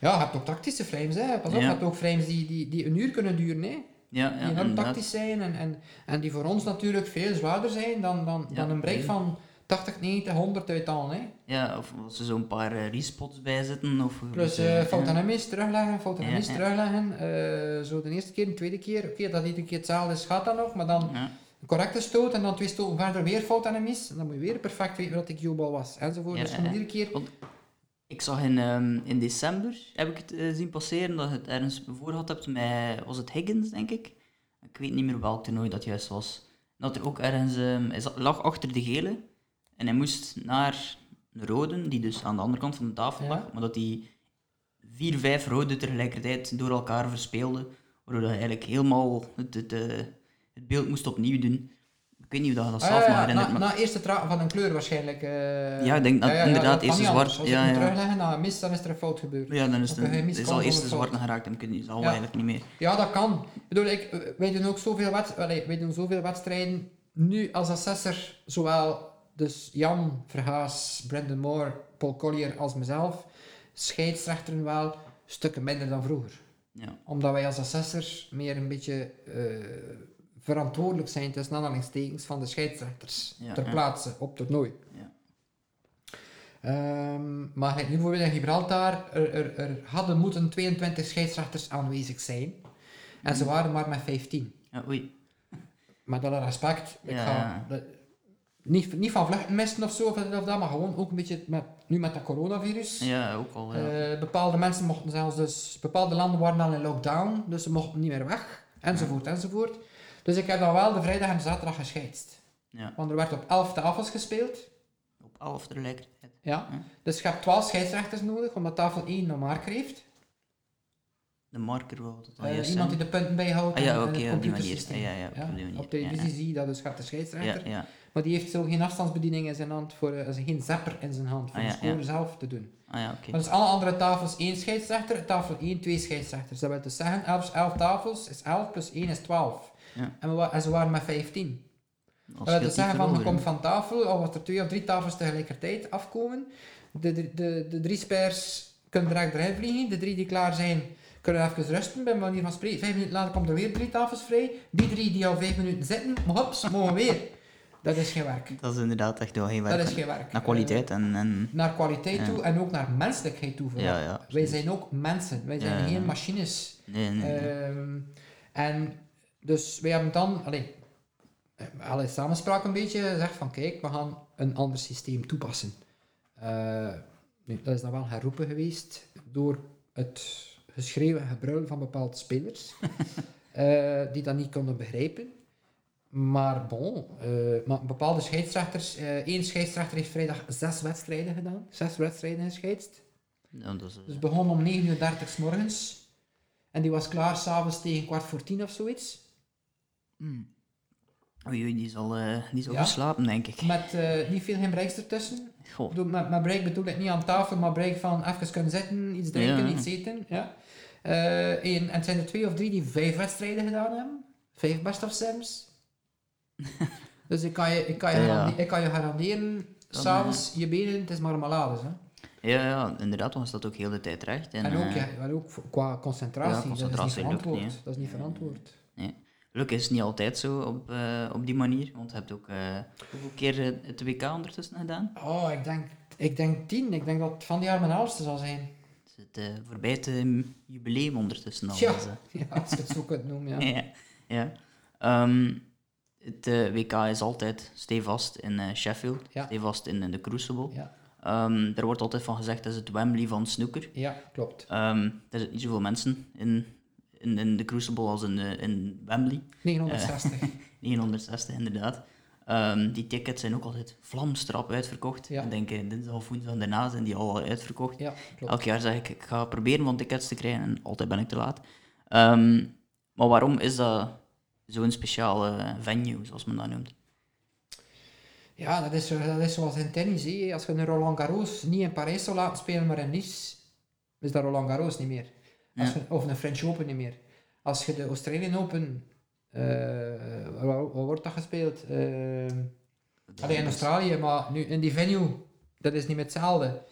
Ja, je hebt ook tactische frames, hè. Pas op, je hebt ook frames die, die, die een uur kunnen duren, hè. Ja, Die enorm inderdaad. tactisch zijn en, en, en die voor ons natuurlijk veel zwaarder zijn dan, dan, dan een break van 80, 90, 100 uit al, hè. Ja, of als er zo'n paar eh, respots bij zitten. Of, Plus eh, eh fout ja. en mis, terugleggen, fout en Ja, mis, ja. terugleggen. Eh, zo de eerste keer, de tweede keer, oké, dat iedere keer hetzelfde is, gaat dat nog, maar dan Ja. een correcte stoot en dan twee stoten verder weer fout en mis. En dan moet je weer perfect weten wat de cue-ball was, enzovoort. Dus ja. iedere keer... Ik zag in, ehm, in december, heb ik het zien passeren, dat je het ergens voor gehad hebt met, was het Higgins, denk ik? Ik weet niet meer welk toernooi dat juist was. Dat er ook ergens, zat- lag achter de gele en hij moest naar een rode, die dus aan de andere kant van de tafel Ja. lag, maar dat hij vier, vijf rode tegelijkertijd door elkaar verspeelde, waardoor hij eigenlijk helemaal het, het, eh, het beeld moest opnieuw doen. Ik weet niet of dat je dat Ah, zelf ja, nog ja, herinnert, na, maar na eerste van een kleur waarschijnlijk. eh. Ja, ik denk dat inderdaad niet zwart- anders. Als ja, je ja. terugleggen na een mis, dan is er een fout gebeurd. ja, dan is Of het, is al eerst de fout. geraakt en kun je zal Ja. eigenlijk niet meer. Ja, dat kan. Ik bedoel, ik, eh, wij, doen ook zoveel wij doen zoveel wedstrijden. Nu als assessor, zowel dus Jan Verhaas, Brendan Moore, Paul Collier als mezelf, scheidsrechteren wel stukken minder dan vroeger. Ja. Omdat wij als assessor meer een beetje eh, verantwoordelijk zijn tussen aanhalingstekens van de scheidsrechters Ja, ter ja. plaatse op toernooi. Ja. Ehm, maar nu bijvoorbeeld in Gibraltar, er, er, er hadden moeten 22 scheidsrechters aanwezig zijn. En ze waren maar met 15. Ja, oei. Met alle respect. Ik ga, dat- niet, niet van vluchten missen of zo, of dat, of dat, maar gewoon ook een beetje met, nu met dat coronavirus. Ja, ook al. Ja. Eh, bepaalde mensen mochten zelfs dus, bepaalde landen waren al in lockdown, dus ze mochten niet meer weg, enzovoort, enzovoort. Dus ik heb dan wel de vrijdag en de zaterdag gescheidst. ja. Want er werd op 11 tafels gespeeld. Op elf tegelijkertijd. Ja. Ja. Dus je hebt 12 scheidsrechters nodig, omdat tafel 1 een marker heeft. De marker wel. Eh, juist iemand die de punten bijhoudt Ah, ja, oké, het op die manier. Ja, ja, op die manier. Op televisie zie je dat, dus gaat de scheidsrechter. Ja, ja. Maar die heeft zo geen afstandsbediening in zijn hand, voor, eh, geen zapper in zijn hand, voor Ah, de ja, score ja. zelf te doen. Ah ja, dus alle andere tafels één scheidsrechter, tafel 1 twee scheidsrechters. Dat wil dus zeggen, 11, 11 tafels is 11 plus 1 is 12. Ja. En, we, en ze waren met 15. Dat wil dus zeggen, van, je komt van tafel, of als er twee of drie tafels tegelijkertijd afkomen, de, de, de, de drie spers kunnen direct erin vliegen, de drie die klaar zijn kunnen even rusten, bij manier van spreken. Vijf minuten later komt er weer drie tafels vrij, die drie die al vijf minuten zitten, hops, mogen weer. Dat is geen werk. Dat is inderdaad echt wel geen werk. Dat is geen werk. Naar kwaliteit en... en Eh, naar kwaliteit Ja. toe en ook naar menselijkheid toe. ja, ja. Wij zijn ook mensen, wij zijn Ja, geen machines. Nee, nee, nee. Ehm, en dus wij hebben dan, allee, eh, alle samenspraak een beetje gezegd van kijk, we gaan een ander systeem toepassen. Eh, nu, dat is dan wel herroepen geweest door het geschreeuw en gebruil van bepaalde spelers, die dat niet konden begrijpen. Maar bon, eh, maar bepaalde scheidsrechters, eh één scheidsrechter heeft vrijdag zes wedstrijden gedaan. Zes wedstrijden gescheidst. Ja, dat is, eh, Dus begon om 9.30 uur 30 's morgens. En die was klaar s'avonds tegen kwart voor tien of zoiets. hmm. Oei, oei, die zal, eh die zal Ja. goed slapen, denk ik. Met eh, niet veel geen breaks ertussen. Goh. bedoel, met, met break bedoel ik niet aan tafel, maar break van even kunnen zitten, iets drinken, Ja. iets eten. Ja. Eh, en, en het zijn er twee of drie die vijf wedstrijden gedaan hebben. Vijf best of sims. dus ik kan je, ik kan je, Ja. garande- ik kan je garanderen, Dan, s'avonds je benen, het is marmelades. Hè. Ja, ja, inderdaad, want staat ook heel de tijd recht. En, En, ook, eh, ja, maar ook qua concentratie, Ja, concentratie dat is niet lukt verantwoord. niet, dat is niet verantwoord. Gelukkig is het niet altijd zo op, eh, op die manier, want je hebt ook eh, hoeveel keer het WK ondertussen gedaan? Oh, ik denk, ik denk tien. Ik denk dat het van die jaar mijn oudste zal zijn. Het is het eh, voorbij het jubileum ondertussen al. Ja. dus. Ja, als je het zo kunt noemen, ja. ja. ja. Ehm, het eh, WK is altijd stevast in eh, Sheffield, Ja. stevast in, in de Crucible. Ja, Ehm, er wordt altijd van gezegd dat is het Wembley van snooker. ja klopt. Ehm, er zitten niet zoveel mensen in, in, in de Crucible als in, eh, in Wembley. 960. 960 inderdaad. Ehm, die tickets zijn ook altijd vlamstrap uitverkocht. Ja. Ik denk eh, dinsdag of woensdag daarna zijn die al uitverkocht. ja, klopt. Elk jaar zeg ik, ik ga proberen van tickets te krijgen en altijd ben ik te laat. Maar waarom is dat zo'n speciale venue, zoals men dat noemt? Ja, dat is, dat is zoals in tennis. Als je een Roland Garros niet in Parijs zou laten spelen, maar in Nice, is dat Roland Garros niet meer. Als Ja. je, of een French Open niet meer. Als je de Australian Open, eh, waar, wordt dat gespeeld? Eh, allee, in Australië, maar nu in die venue, dat is niet meer hetzelfde.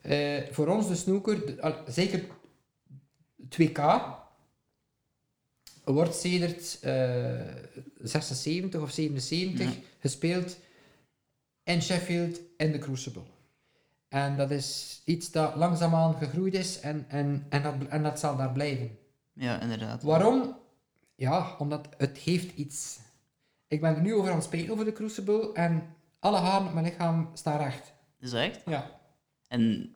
Eh, voor ons de snooker, zeker 2K, wordt sedert eh 76 of 77 Ja. gespeeld in Sheffield in de Crucible. En dat is iets dat langzaamaan gegroeid is en, en, en, dat, en dat zal daar blijven. Ja, inderdaad. Waarom? Ja, omdat het heeft iets. Ik ben er nu over aan het spreken over de Crucible en alle haren op mijn lichaam staan recht. Is dat echt? Ja, En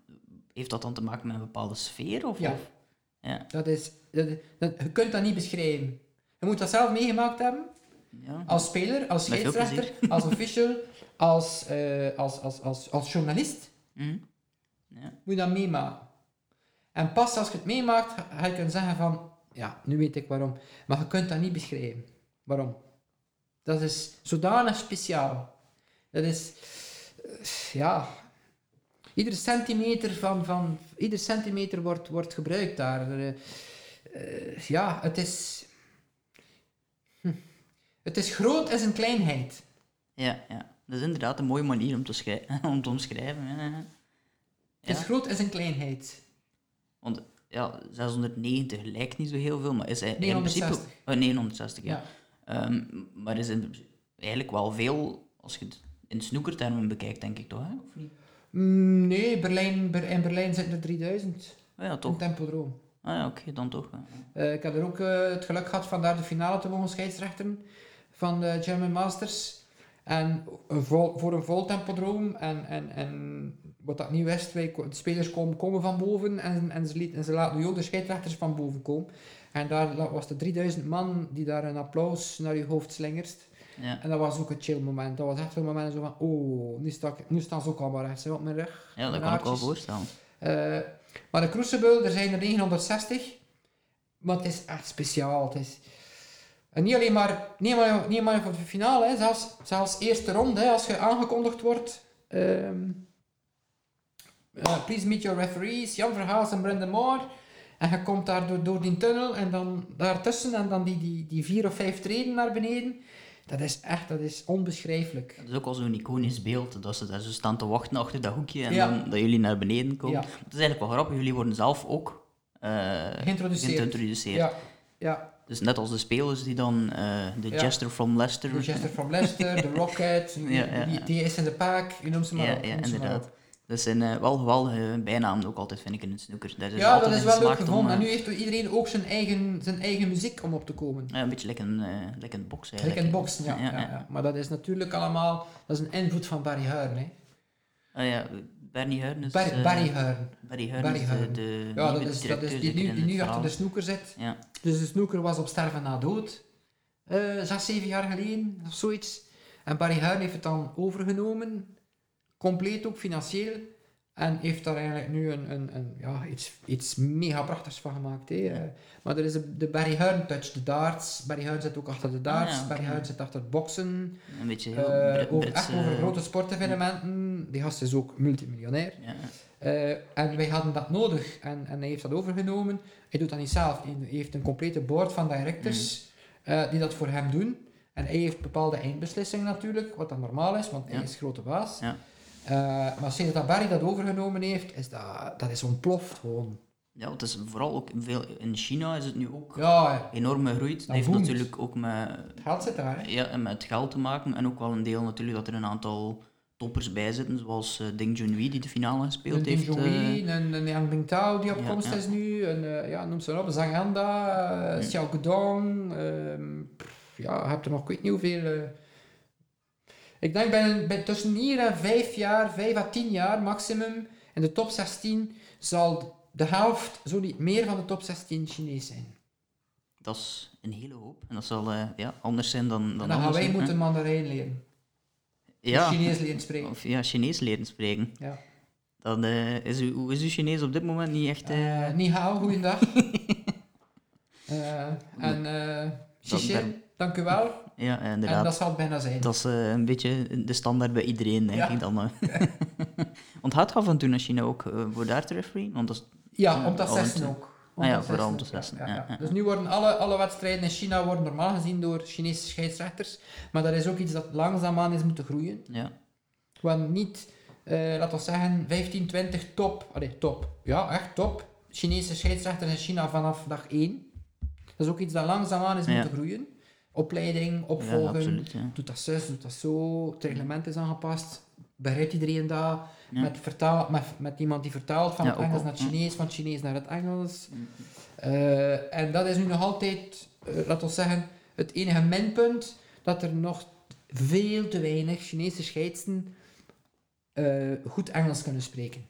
heeft dat dan te maken met een bepaalde sfeer? Of, Ja. of- ja. dat is, dat, dat- je kunt dat niet beschrijven. Je moet dat zelf meegemaakt hebben. ja. Als speler, als scheidsrechter, als official, als, eh, als, als, als, als journalist. Mhm. ja. moet je dat meemaken. En pas als je het meemaakt, ga je kunnen zeggen van, ja, nu weet ik waarom. Maar je kunt dat niet beschrijven. Waarom? Dat is zodanig speciaal. Dat is, eh, ja, iedere centimeter van, van ieder centimeter wordt, wordt gebruikt daar. Eh, eh, ja, het is, hm. het is groot als een kleinheid. Ja, ja. Dat is inderdaad een mooie manier om te, schrij- om te omschrijven. Ja. Het is groot als een kleinheid. Want ja, 690 lijkt niet zo heel veel, maar is hij in 960. principe... Oh, 960, ja. Ja. Ehm, maar is in, eigenlijk wel veel, als je het in snoekertermen bekijkt, denk ik toch? Hè? Of niet? Mm, Nee, Berlijn, Ber- in Berlijn zitten er 3000. Oh, ja, Een toch. tempodroom. Ah ja, oké, dan toch. Eh, ik heb er ook eh, het geluk gehad van daar de finale te mogen scheidsrechten van de German Masters. En vol- voor een vol tempodroom. En, en, en wat dat niet wist, wij, de spelers komen, komen van boven en, en, ze liet, en ze laten nu ook de scheidsrechters van boven komen. En daar was de 3000 man die daar een applaus naar je hoofd slingert. Ja. En dat was ook een chill moment. Dat was echt een moment zo van, oh, nu, sta ik, nu staan ze ook allemaal recht zo op mijn rug. ja, dat kan ik wel voorstellen. Eh, maar de Crucible, er zijn er 960. Maar het is echt speciaal. Het is... En niet alleen maar, niet maar, niet maar voor de finale, hè, zelfs, zelfs eerste ronde, hè, als je aangekondigd wordt. ehm, eh, please meet your referees, Jan Verhaas en Brendan Moore. En je komt daar door, door die tunnel en dan daartussen en dan die, die, die vier of vijf treden naar beneden. Dat is echt, dat is onbeschrijfelijk. Dat is ook al zo'n iconisch beeld, dat ze daar zo staan te wachten achter dat hoekje en Ja. dan, dat jullie naar beneden komen. Ja. Het is eigenlijk wel grappig, jullie worden zelf ook eh, Geïntroduceerd. geïntroduceerd. Ja, ja. Dus net als de spelers die dan eh, de. Jester from Leicester... De Chester from Leicester, de Rocket, die, die is in de paak, je noemt ze maar ja, op. ja, noem ze maar inderdaad. Dat zijn eh, wel geweldige bijnamen ook altijd, vind ik, in het. Daar is Ja, altijd dat is wel leuk gevonden. En eh, nu heeft iedereen ook zijn eigen, zijn eigen muziek om op te komen. ja, een beetje lekker een, eh lekker een box eigenlijk. in boksen, ja, ja, ja. Maar dat is natuurlijk allemaal, dat is een invloed van Barry Hearn. Hè. Ah ja, Bernie Hearn is... Barry, eh, Barry. Barry Barry is de, Ja, dat is, dat is die, nu, die nu achter de snoeker zit. Ja, Dus de snoeker was op sterven na dood. eh zes, zeven jaar geleden of zoiets. En Barry Huin heeft het dan overgenomen, compleet ook financieel. En heeft daar eigenlijk nu een, een, een, ja, iets, iets mega prachtigs van gemaakt. Hè. Eh, Maar er is de, de Barry Huin touch, de darts. Barry Huin zit ook achter de darts. Ah, ja, oké. Barry Huin zit achter het boksen. Een beetje heel Eh, Brit- over, echt over grote sportevenementen. Die gast is ook multimiljonair. Ja, Eh, en wij hadden dat nodig en, en hij heeft dat overgenomen. Hij doet dat niet zelf. Hij heeft een complete board van directors eh, die dat voor hem doen. En hij heeft bepaalde eindbeslissingen natuurlijk, wat dan normaal is, want hij is grote baas. Ja. Eh, maar sinds dat Barry dat overgenomen heeft, is dat, dat is ontploft gewoon. ja, het is vooral ook veel... In China is het nu ook Ja, enorm gegroeid. Dat heeft natuurlijk ook met, het geld zit daar. Hè. ja, en met geld te maken. En ook wel een deel natuurlijk dat er een aantal toppers bij zitten. Zoals eh, Ding Junhui, die de finale gespeeld heeft. Ding eh, Junhui, een, een Yang Bingtao die op ja, komst ja. is nu, eh, ja, noem ze maar op, Zhanganda, uh, Xiao Guodong, ehm, ja, je hebt er nog, ik weet niet hoeveel... ik denk bij, tussen hier en vijf jaar, vijf à tien jaar maximum, in de top 16 zal de helft, zo niet meer van de top 16 Chinees zijn. Dat is een hele hoop. En dat zal eh, ja, anders zijn dan, dan, dan gaan anders, wij hè. moeten Mandarijn leren. Ja, Chinees leren spreken. of ja, Chinees leren spreken. Ja. Dan eh, is, uw, hoe is uw Chinees op dit moment niet echt... eh, Eh, Ni hao, goeiedag. Eh en Xixin, dank u wel. ja, En inderdaad. dat zal het bijna zijn. Dat is eh, een beetje de standaard bij iedereen, denk Ja. ik dan. eh. Want gaat af en toe naar China ook eh, voor daar te referee? Want dat is, Ja, om assessen het- ook. Ah ja, vooral om te assessen, ja, ja. Dus nu worden alle, alle wedstrijden in China worden normaal gezien door Chinese scheidsrechters. Maar dat is ook iets dat langzaamaan is moeten groeien. ja, Want niet, eh laten we zeggen, 15, 20 top, allee, top, ja, echt top, Chinese scheidsrechters in China vanaf dag 1. Dat is ook iets dat langzaamaan is moeten groeien. Opleiding, ja, opvolgen, absoluut. Ja. doet dat zus, doet dat zo, het reglement is aangepast. Begrijpt iedereen dat? Ja. Met, vertaal, met, met iemand die vertaalt van het Engels naar het. Chinees, van het Chinees naar het Engels. Eh, en dat is nu nog altijd, eh laten we zeggen, het enige minpunt dat er nog veel te weinig Chinese scheidsen eh, goed Engels kunnen spreken.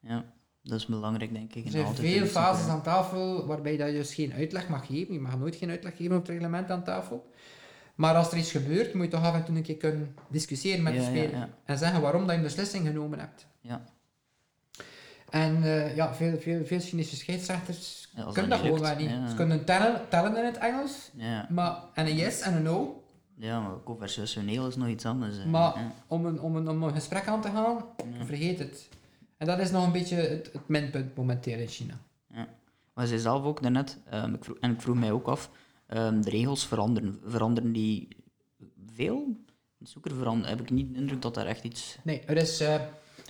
ja, dat is belangrijk, denk ik. Er zijn veel fases aan tafel waarbij dat je dus geen uitleg mag geven. Je mag nooit geen uitleg geven op het reglement aan tafel. Maar als er iets gebeurt, moet je toch af en toe een keer kunnen discussiëren met Ja, de speler. ja. En zeggen waarom dat je een beslissing genomen hebt. Ja. En eh, ja, veel, veel, veel Chinese scheidsrechters kunnen dat gewoon wel niet. Ze kunnen tellen, tellen in het Engels, Ja, maar, en een yes en een no. ja, maar conversationeel is nog iets anders. hè. Maar om een, om, een, om een gesprek aan te gaan, vergeet het. En dat is nog een beetje het, het minpunt momenteel in China. Maar zij zelf ook daarnet, ehm, ik vroeg, en ik vroeg mij ook af, ehm, de regels veranderen. Veranderen die veel? Zoeker verander, heb ik niet de indruk dat daar echt iets... Nee, er is, eh,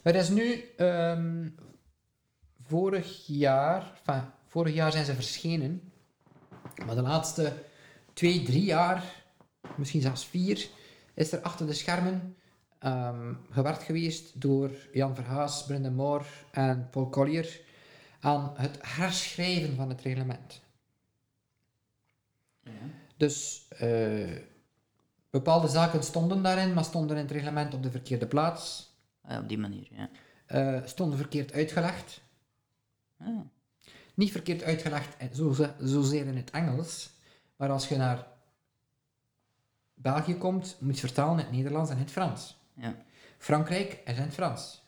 er is nu ehm, vorig jaar, enfin, vorig jaar zijn ze verschenen, maar de laatste twee, drie jaar, misschien zelfs vier, is er achter de schermen ehm, gewerkt geweest door Jan Verhaas, Brendan Moore en Paul Collier aan het herschrijven van het reglement. Dus eh, bepaalde zaken stonden daarin, maar stonden in het reglement op de verkeerde plaats. Ah, op die manier, ja. eh, stonden verkeerd uitgelegd. Ah, Niet verkeerd uitgelegd zo, zozeer in het Engels, maar als je naar België komt, moet je vertalen in het Nederlands en in het Frans. Ja. Frankrijk is in het Frans.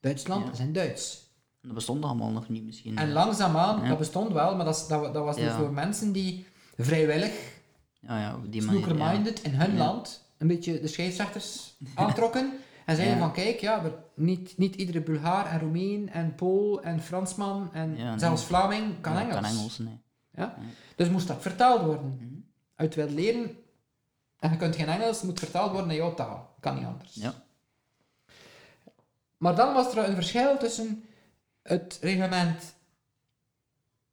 Duitsland Ja. is in Duits. Dat bestond allemaal nog niet misschien. En langzaamaan, Ja. dat bestond wel, maar dat, dat, wa- dat was dus voor mensen die vrijwillig, Ja, die snooker-minded, in hun land een beetje de scheidsrechters aantrokken. En zeiden van, kijk, ja, er- niet, niet iedere Bulgaar en Roemeen en Pool en Fransman en zelfs Vlaming kan Engels. Kan Engels, nee. Ja? Dus moest dat vertaald worden. Mhm. Uit wil leren en je kunt geen Engels, moet vertaald worden in jouw taal. Kan niet anders. Ja. Maar dan was er een verschil tussen het reglement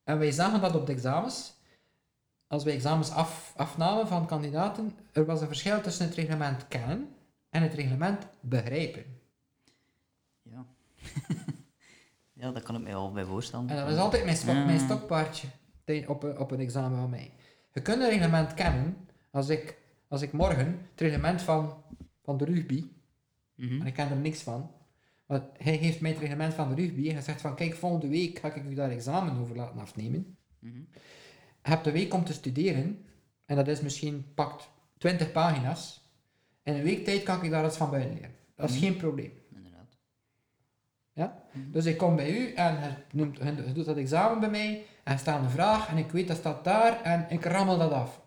en wij zagen dat op de examens. Als wij examens af, afnamen van kandidaten, er was een verschil tussen het reglement kennen en het reglement begrijpen. Ja. ja, dat kan ik mij wel bij voorstellen. En dat is altijd mijn, stok, mijn stokpaardje op, een- op een examen van mij. Je kunt een reglement kennen als ik, als ik morgen het reglement van, van de rugby, Mhm. en ik ken er niks van, maar hij geeft mij het reglement van de rugby en hij zegt van kijk, volgende week ga ik u daar examen over laten afnemen. Mhm. Je hebt de week om te studeren en dat is misschien pakt 20 pagina's, in een week tijd kan ik daar iets van buiten leren. Dat is Mhm. geen probleem. Inderdaad. Ja? Dus ik kom bij u en je, noemt, je doet dat examen bij mij en er staat een vraag en ik weet dat staat daar en ik rammel dat af.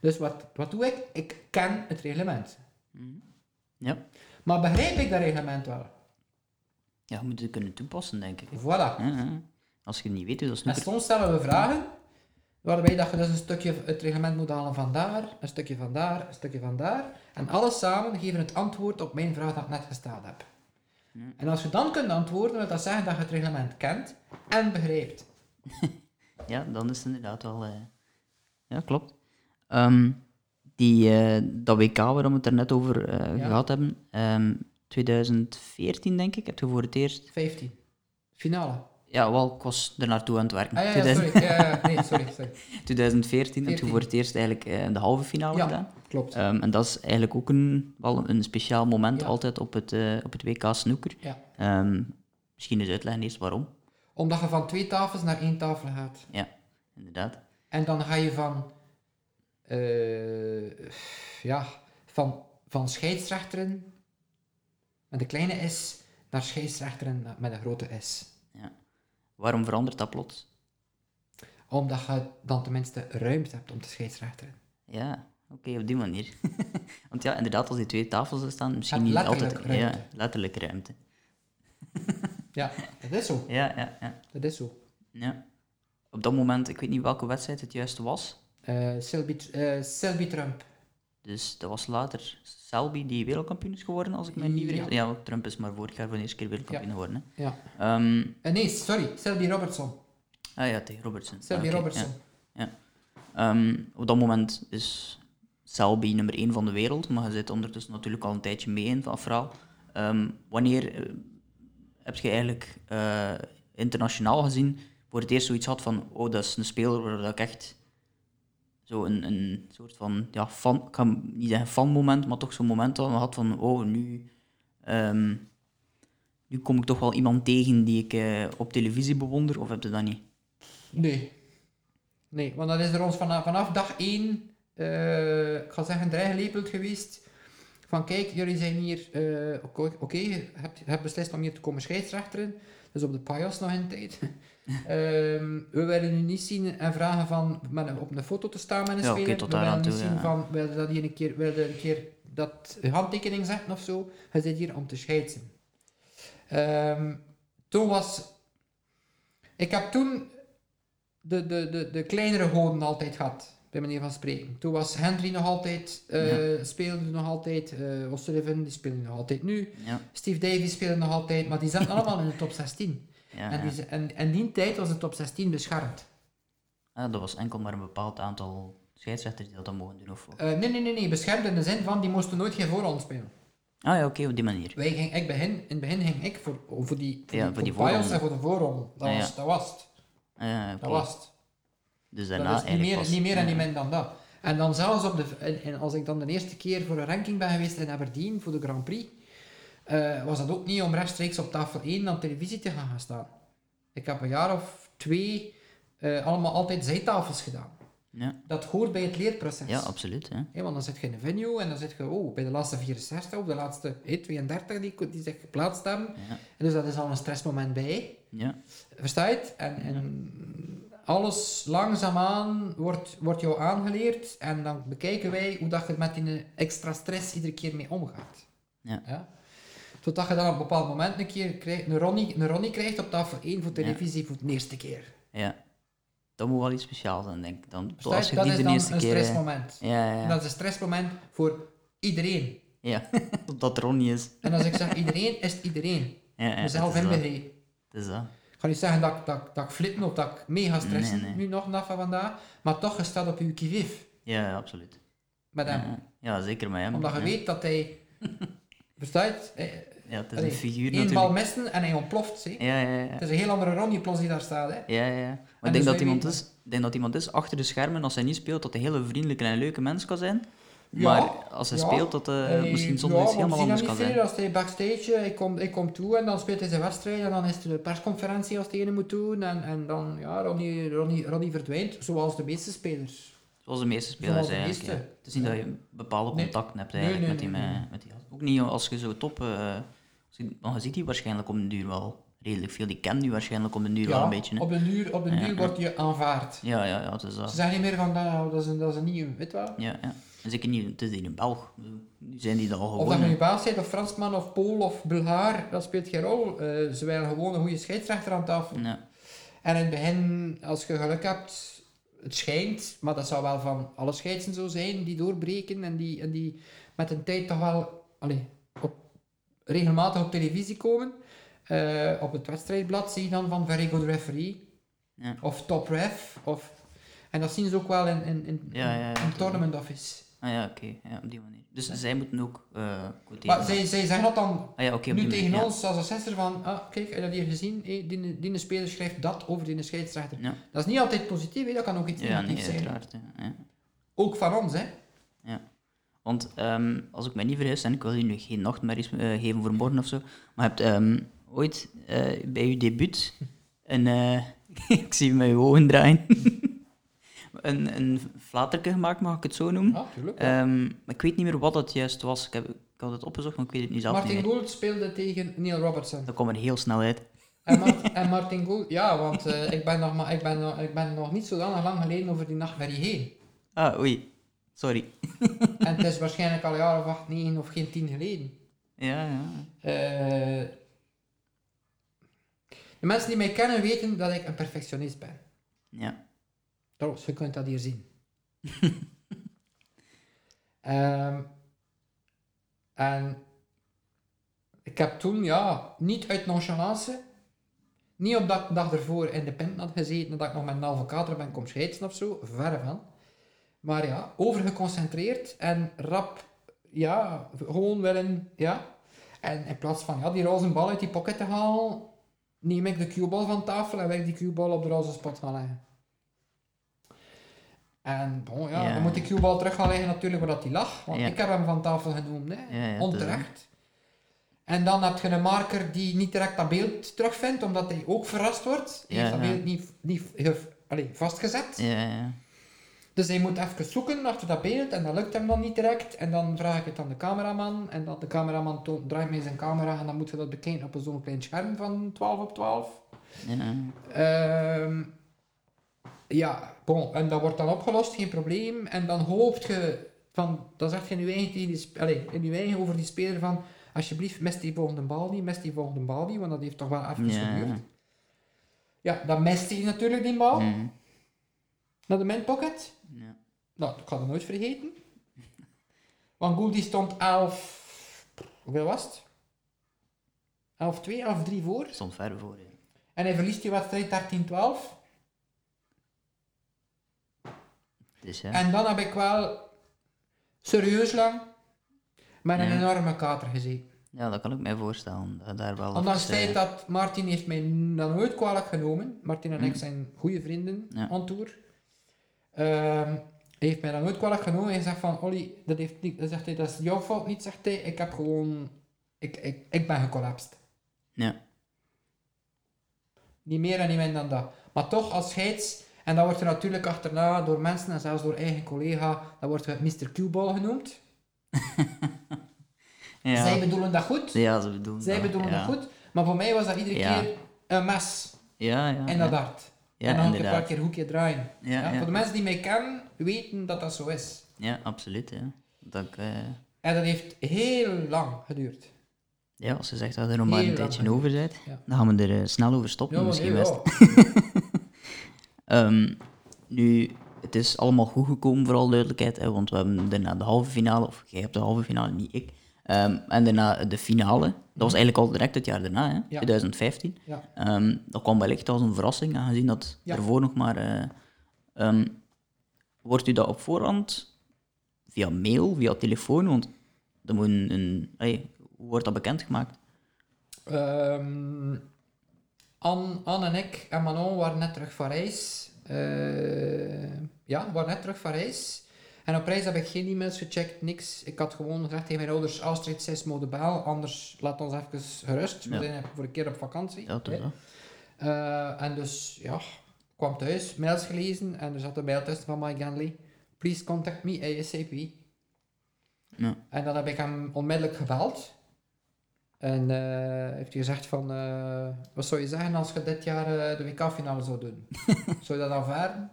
Dus wat, wat doe ik? Ik ken het reglement. Mhm. Ja. Maar begrijp ik dat reglement wel? ja, je moet het kunnen toepassen, denk ik. Voilà. Ja, ja. Als je het niet weet, dus dat is En soms stellen we vragen waarbij dat je dus een stukje het reglement moet halen van daar, een stukje van daar, een stukje van daar. En alles samen geven het antwoord op mijn vraag dat ik net gesteld heb. Ja. En als je dan kunt antwoorden, wil dat zeggen dat je het reglement kent en begrijpt. Ja, dan is het inderdaad wel... eh, Ja, klopt. Ehm, die, eh, dat WK waar we het er net over eh, Ja. gehad hebben, ehm, 2014 denk ik, heb je voor het eerst... 15. Finale. Ja, wel, ik was er naartoe aan het werken. Ah ja, ja 2000 sorry. Ja, nee, sorry, sorry. 2014 heb je 14. voor het eerst eigenlijk eh, de halve finale Ja. gedaan. Klopt. Ehm, en dat is eigenlijk ook een, wel een speciaal moment altijd op het, op het WK. Ehm, misschien eens uitleggen eerst waarom. Omdat je van twee tafels naar één tafel gaat. Ja, inderdaad. En dan ga je van, eh, ja, van, van scheidsrechteren met een kleine S naar scheidsrechteren met een grote S. Waarom verandert dat plots? Omdat je dan tenminste ruimte hebt om te scheidsrechteren. Ja, oké, op die manier. Want ja, inderdaad, als die twee tafels er staan, misschien niet altijd... ruimte. Ja, letterlijk ruimte. Ja, dat is zo. Ja, ja, ja, Dat is zo. ja. Op dat moment, ik weet niet welke wedstrijd het juist was. Eh Selby, eh, Selby Trump. Dus dat was later Selby die wereldkampioen is geworden, als ik me niet vergis. Ja. Trump is maar vorig jaar voor de eerste keer wereldkampioen geworden. Hè. Ja. Ehm, Eh, nee, sorry, Selby Robertson. ah ja, tegen Robertson. Selby Ah, Robertson. ja. Ehm, op dat moment is Selby nummer 1 van de wereld, maar je zit ondertussen natuurlijk al een tijdje mee in dat verhaal. Ehm, wanneer heb je eigenlijk internationaal gezien voor het eerst zoiets had van, oh, dat is een speler waar dat ik echt zo een, een soort van, ja, fan, ik ga niet zeggen fan-moment, maar toch zo'n moment dat had van, oh, nu, ehm, nu kom ik toch wel iemand tegen die ik eh, op televisie bewonder, of heb je dat niet? Nee. Nee, want dat is er ons vanaf, vanaf dag één, eh, ik ga zeggen, dreigelepeld geweest. Van kijk, jullie zijn hier, eh, oké, je hebt beslist om hier te komen scheidsrechteren. Dus op de pajos nog in tijd. Ehm, we willen u niet zien en vragen van met op een foto te staan met een Ja, speler. tot we willen aan niet toe, zien ja. van, willen dat hier een keer, willen een keer dat handtekening zetten of zo. Je zit hier om te scheidsen. Ehm, toen was... Ik heb toen de, de, de, de kleinere goden altijd gehad, bij manier van spreken. Toen was Henry nog altijd, eh, speelde nog altijd, eh O'Sullivan, die speelde nog altijd nu. Ja, Steve Davies speelde nog altijd, maar die zaten allemaal in de top 16. ja, En, ja. die, en, en die tijd was de top 16 beschermd. Ah, dat was enkel maar een bepaald aantal scheidsrechters die dat dan mogen doen, of? Eh, nee, nee, nee, nee, beschermd in de zin van, die moesten nooit geen voorhand spelen. Ah ja, oké, op die manier. Wij ging, ik begin, in het begin ging ik voor, voor die, voor Ja, die, voor die de voorronde. en voor de voorronde. Dat, was, ja. dat was het. Ja. Dat was het. Dus Dat daarna is niet meer, niet meer en niet minder dan dat. En dan zelfs op de, en, en als ik dan de eerste keer voor een ranking ben geweest in Aberdeen voor de Grand Prix, eh, was dat ook niet om rechtstreeks op tafel 1 aan televisie te gaan gaan staan. Ik heb een jaar of twee eh, allemaal altijd zijtafels gedaan. Ja, Dat hoort bij het leerproces. ja, absoluut. Hè. Want dan zit je in een venue en dan zit je oh, bij de laatste 64 of de laatste eh, 32 die, die zich geplaatst hebben. Ja, En dus dat is al een stressmoment bij. ja, Versta je het? En, en alles langzaamaan wordt, wordt jou aangeleerd en dan bekijken wij hoe dat je met die extra stress iedere keer mee omgaat. Ja. Totdat je dan op een bepaald moment een keer krijgt, een, Ronnie, een Ronnie krijgt op tafel 1 voor televisie voor de eerste keer. ja. Dat moet wel iets speciaals zijn, denk ik. Dan, Versta je als je Dat die is de dan eerste een keer... eh, stressmoment. Ja, ja, ja. dat is een stressmoment voor iedereen. ja. dat Ronnie is. En als ik zeg iedereen, is het iedereen. Ja, ja, Mezelf inbegrepen. Het is dat. Ik ga niet zeggen dat, ik- dat, dat ik flippen of dat ik mega stressen Nee, nee. nu nog na van vandaag, maar toch, je staat op je kivief Ja, ja, absoluut. met hem. Ja, ja, zeker met hem. Omdat je ja. weet dat hij... Versta je het? Eh, Ja, het is allee, een figuur één bal natuurlijk. missen en hij ontploft. Hè. Ja, ja, ja. Het is een heel andere Ronnie Plos die daar staat. Hè. Ja, ja, ja. Maar En ik denk dus dat, wij iemand is, ik denk dat iemand is achter de schermen, als hij niet speelt, dat hij een hele vriendelijke en leuke mens kan zijn. Ja, maar als hij ja. speelt, dat Hij- misschien zonder ja, iets helemaal anders kan zijn. Als hij backstage, eh, ik kom, ik kom toe en dan speelt hij zijn wedstrijd en dan is er een persconferentie als hij ene moet doen en, en dan, ja, Ronnie, Ronnie, Ronnie verdwijnt, zoals de meeste spelers. Zoals de meeste spelers de eigenlijk. ja. Het is niet dat je bepaalde Nee. contacten hebt Nee, eigenlijk nee, met, die, nee, me- met die. Ook niet als je zo top... je, want je ziet die waarschijnlijk om de duur wel redelijk veel. Die kennen die waarschijnlijk om de duur wel Ja, een beetje. Hè? op de duur, op de Ja, duur ja. word je aanvaard. Ja, ja, ja, het is Ze dat. zeggen niet meer van, nou, dat is een, dat is een nieuwe, weet wel? Ja, ja. Zeker niet, het is hier een Belg. Nu zijn die dat al Of dat je gewoon. nu Baas bent, of Fransman, of Pool, of Bulgaar, dat speelt geen rol. Eh, ze willen gewoon een goede scheidsrechter aan tafel. Ja, En in het begin, als je geluk hebt, het schijnt, maar dat zou wel van alle scheidsen zo zijn, die doorbreken en die, en die met een tijd toch wel allee, op, regelmatig op televisie komen. Eh, op het wedstrijdblad zie je dan van Very Good Referee, Ja. of Top Ref, of... En dat zien ze ook wel in, in, in, Ja, ja, ja. in Tournament Office. Ah, ja oké. Ja, op die manier. Dus zij moeten ook uh, quoteren. Maar zij, zij zeggen dat dan ah, ja, nu tegen ons als assessor van, ah, kijk, heb je dat hier gezien? Hey, die, die speler schrijft dat over die scheidsrechter. Ja, Dat is niet altijd positief, hè? dat kan ook iets ja, ja negatiefs zijn. uiteraard. Ja, ja. Ook van ons, hè? Want ehm, als ik me niet vergis, en ik wil je nu geen nachtmerries eh, geven voor morgen of zo, maar je hebt ehm, ooit eh, bij je debuut een, eh, ik zie je ogen draaien, een, een flaterke gemaakt, mag ik het zo noemen. Ja, tuurlijk. Ehm, maar ik weet niet meer wat het juist was. Ik, heb, ik had het opgezocht, maar ik weet het nu zelf Martin niet. Gould speelde tegen Neil Robertson. Dat kwam er heel snel uit. En, Mar- en Martin Gould, ja, want eh, ik, ben nog maar, ik, ben nog, ik ben nog niet zo lang, lang geleden over die nachtmerrie heen. Ah, oei. Sorry. En het is waarschijnlijk al een jaar of acht, negen of geen tien geleden. Ja, ja. Eh, de mensen die mij kennen weten dat ik een perfectionist ben. Ja. Trouwens, je kunt dat hier zien. Ehm, en ik heb toen, ja, niet uit nonchalance, niet op dat dag ervoor in de pint had gezeten, dat ik nog met een halve kater ben kom scheidsen of zo, verre van. Maar ja, overgeconcentreerd en rap, ja, gewoon willen, ja. En in plaats van ja, die roze bal uit die pocket te halen, neem ik de cueball van tafel en ik die cueball op de roze spot gaan leggen. En bon, ja, Ja. dan moet die cueball terug gaan leggen natuurlijk waar dat die lag. Want Ja. ik heb hem van tafel genomen, hè. Dat onterecht. En dan heb je een marker die niet direct dat beeld terugvindt, omdat hij ook verrast wordt. Ja, heeft dat beeld niet, niet ge- allee, vastgezet. Ja, ja. Dus hij moet even zoeken achter dat beeld en dat lukt hem dan niet direct. En dan vraag ik het aan de cameraman. En dan de cameraman toont, draait mij zijn camera en dan moet je dat bekijken op zo'n klein scherm van 12 op 12. ja. Ehm, ja, bon, en dat wordt dan opgelost, geen probleem. En dan hoopt je, van, dan zeg je in je eigen, die, allee, in je eigen over die speler van, alsjeblieft, mist die volgende bal niet, mist die volgende bal niet, want dat heeft toch wel even Ja. geduurd. Ja, dan mist hij natuurlijk die bal, Mhm. naar de mindpocket. ja. Nou, ik ga dat nooit vergeten. Want Gould die stond 11, hoeveel was het? 11-2, 11-3 voor. Stond ver voor. Ja. En hij verliest die wedstrijd 13-12. Dus ja. En dan heb ik wel serieus lang met een Ja. enorme kater gezeten. ja, dat kan ik mij voorstellen. Daar wel Ondanks het feit dat Martin heeft mij dan nooit kwalijk genomen. Martin en ik Mm. zijn goede vrienden Ja. on tour. Ehm, hij heeft mij dan nooit kwalijk genomen. Hij zegt van, Olly, dat, heeft niet, dat, zegt hij, dat is jouw fout niet, zegt hij. Ik heb gewoon... Ik, ik, ik ben gecollapsed. Ja. Niet meer en niet minder dan dat. Maar toch, als scheids... En dat wordt er natuurlijk achterna door mensen en zelfs door eigen collega, dat wordt Mr. Q-ball genoemd. Ja. Zij bedoelen dat goed. ja, ze bedoelen Zij dat, bedoelen ja. dat goed. Maar voor mij was dat iedere Ja. keer een mes Ja, ja. in dat ja. hart. En dan een paar keer hoekje draaien. Voor de mensen die mij kennen, weten dat dat zo is. Ja, absoluut. Ja. Dat eh, En dat heeft heel lang geduurd. ja, als je zegt dat er nog maar een tijdje over Ja. dan gaan we er eh, snel over stoppen. Misschien best. Ehm, nu, het is allemaal goed gekomen, vooral duidelijkheid, hè, want we hebben daarna de halve finale, of jij hebt de halve finale, niet ik. Ehm, en daarna de finale. Dat was eigenlijk al direct het jaar daarna, hè, 2015. Ja. Ehm, dat kwam wellicht als een verrassing, aangezien dat Ja. ervoor nog maar... eh, wordt u dat op voorhand via mail, via telefoon, want dat moet een... een hoe wordt dat bekendgemaakt? Anne, Anne en ik en Manon waren net terug van reis. Eh, ja, waren net terug van reis. En op reis heb ik geen e-mails gecheckt, niks. Ik had gewoon gezegd tegen mijn ouders, Astrid 6 mode bel, anders laat ons even gerust. We Ja. zijn voor een keer op vakantie. Ja, toch. Eh, en dus, ja, ik kwam thuis, mails gelezen en er zat een mail tussen van Mike Ganley. please contact me ASAP. Ja. En dan heb ik hem onmiddellijk gebeld. En eh, heeft hij gezegd van, eh, wat zou je zeggen als je dit jaar eh, de WK-finale zou doen? zou je dat aanvaarden?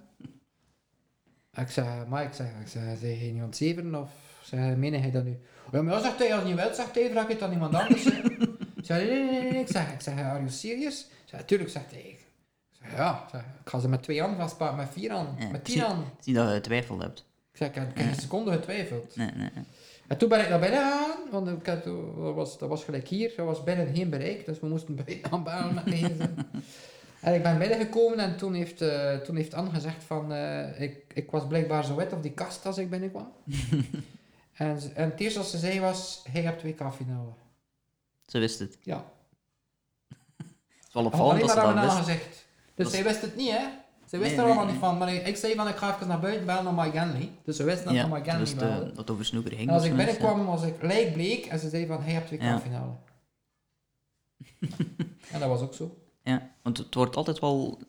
Ik zeg, maar ik zeg, ik zeg, zeg je het zeveren of zeg, meen hij dat nu? Ja, maar zegt hij, als je niet wilt, zegt hij, vraag je het aan iemand anders. ik zeg, nee, nee, nee, nee, ik zeg, ik zeg, are you serious? Ik zeg, tuurlijk, zegt hij. Ik zeg, ja, ik, zeg, ik ga ze met twee handen vastpakken, met vier handen, Ja, met tien zie- handen. Zie dat je twijfel hebt. Ik zeg, ik heb geen seconde getwijfeld. Nee, nee, nee. En toen ben ik naar binnen gegaan, want ik had, dat, was, dat was gelijk hier, dat was binnen geen bereik, dus we moesten buiten aanbellen met de gsm. En ik ben binnengekomen en toen heeft, eh, toen heeft Anne gezegd van, eh, ik, ik was blijkbaar zo wit op die kast als ik binnenkwam. en, en het eerste wat ze zei was, hij hebt WK-finale. Ze wist het. Ja, Het is wel opvallend dat maar ze aan dat wist. gezegd. Dus Dat zij wist het niet, hè. Ze wist Nee, er allemaal niet van, maar ik, ik zei van, ik ga even naar buiten bellen naar My Ganley. Dus ze wist dat Ja, naar belde. eh, dat over snoeker ging. En als ik zoiets, binnenkwam, was ik lijkbleek en ze zei van, hij hebt Ja. WK-finale. en dat was ook zo. Ja. ja, want het wordt altijd wel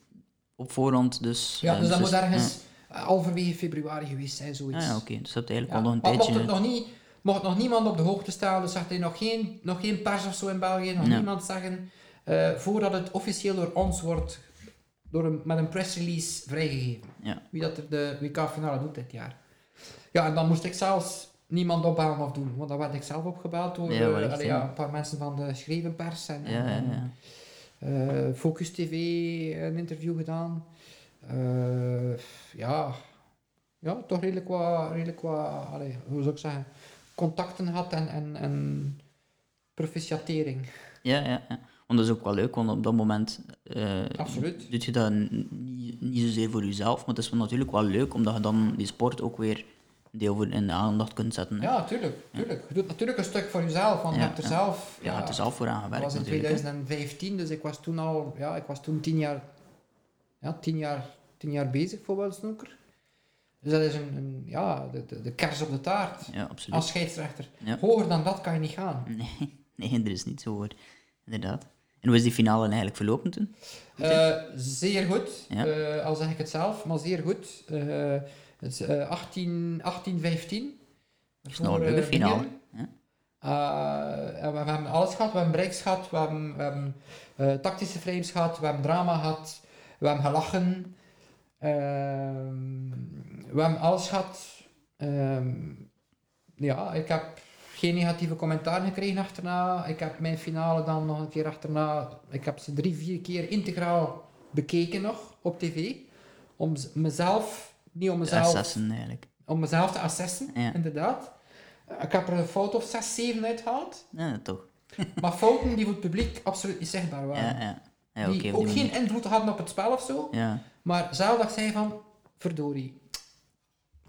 op voorhand, dus... Ja, eh, dus dat ze- moet ergens uh, halverwege februari geweest zijn, Ja, zoiets. ja, Ah, oké. Dus je hebt eigenlijk Ja. al nog een Maar mocht, tijdje... het nog niet, mocht nog niemand op de hoogte staan, dus zegt hij nog geen, nog geen pers of zo in België, nog Ja. niemand zeggen, eh, voordat het officieel door ons wordt, door een, met een pressrelease vrijgegeven. Ja. Wie dat er de WK-finale doet dit jaar. Ja, en dan moest ik zelfs niemand opbellen of doen, want dan werd ik zelf opgebeld door Ja, eh, allee, ja. een paar mensen van de schreven pers en, Ja, ja, en- eh, Focus TV een interview gedaan. Eh, ja. ja, toch redelijk wat, redelijk wat allee, hoe zou ik zeggen, contacten gehad en, en, en proficiatering. Ja, ja, ja. Want dat is ook wel leuk, want op dat moment eh Absoluut. doe je dat niet, niet zozeer voor jezelf, maar het is wel natuurlijk wel leuk, omdat je dan die sport ook weer deel voor in de aandacht kunt zetten. hè. Ja, tuurlijk, tuurlijk. Je doet natuurlijk een stuk voor jezelf, want je Ja, hebt er ja. zelf... Ja, het is zelf voor Dat aangewerkt was in natuurlijk. hè. 2015, dus ik was toen al, ja, ik was toen tien jaar, ja, tien jaar, tien jaar bezig voor Welsnoeker. Dus dat is een, een ja, de, de, de kers op de taart Ja, absoluut. als scheidsrechter. Hoger dan dat kan je niet gaan. Nee, nee, er is niet zo hoor. Inderdaad. En hoe is die finale eigenlijk verlopen toen? Eh, zeer goed, Ja. Eh, al zeg ik het zelf, maar zeer goed. Eh, het is eh, 18, 18, 15. Dat is nog een leuke finale. Ja. We, hebben alles gehad. We hebben breaks gehad, we hebben, we hebben tactische frames gehad, we hebben drama gehad, we hebben gelachen. Ehm, we hebben alles gehad. Ehm, ja, ik heb geen negatieve commentaar gekregen achterna. Ik heb mijn finale dan nog een keer achterna. Ik heb ze drie, vier keer integraal bekeken nog op tv. Om mezelf, niet om mezelf, assassen eigenlijk. om mezelf te assessen, Ja. inderdaad. Ik heb er een fout of 6, 7 uitgehaald. Ja, toch. Maar fouten die voor het publiek absoluut niet zichtbaar waren. Ja, ja. Die ook die geen invloed hadden op het spel of zo. Ja, Maar zelf dacht zij van, verdorie.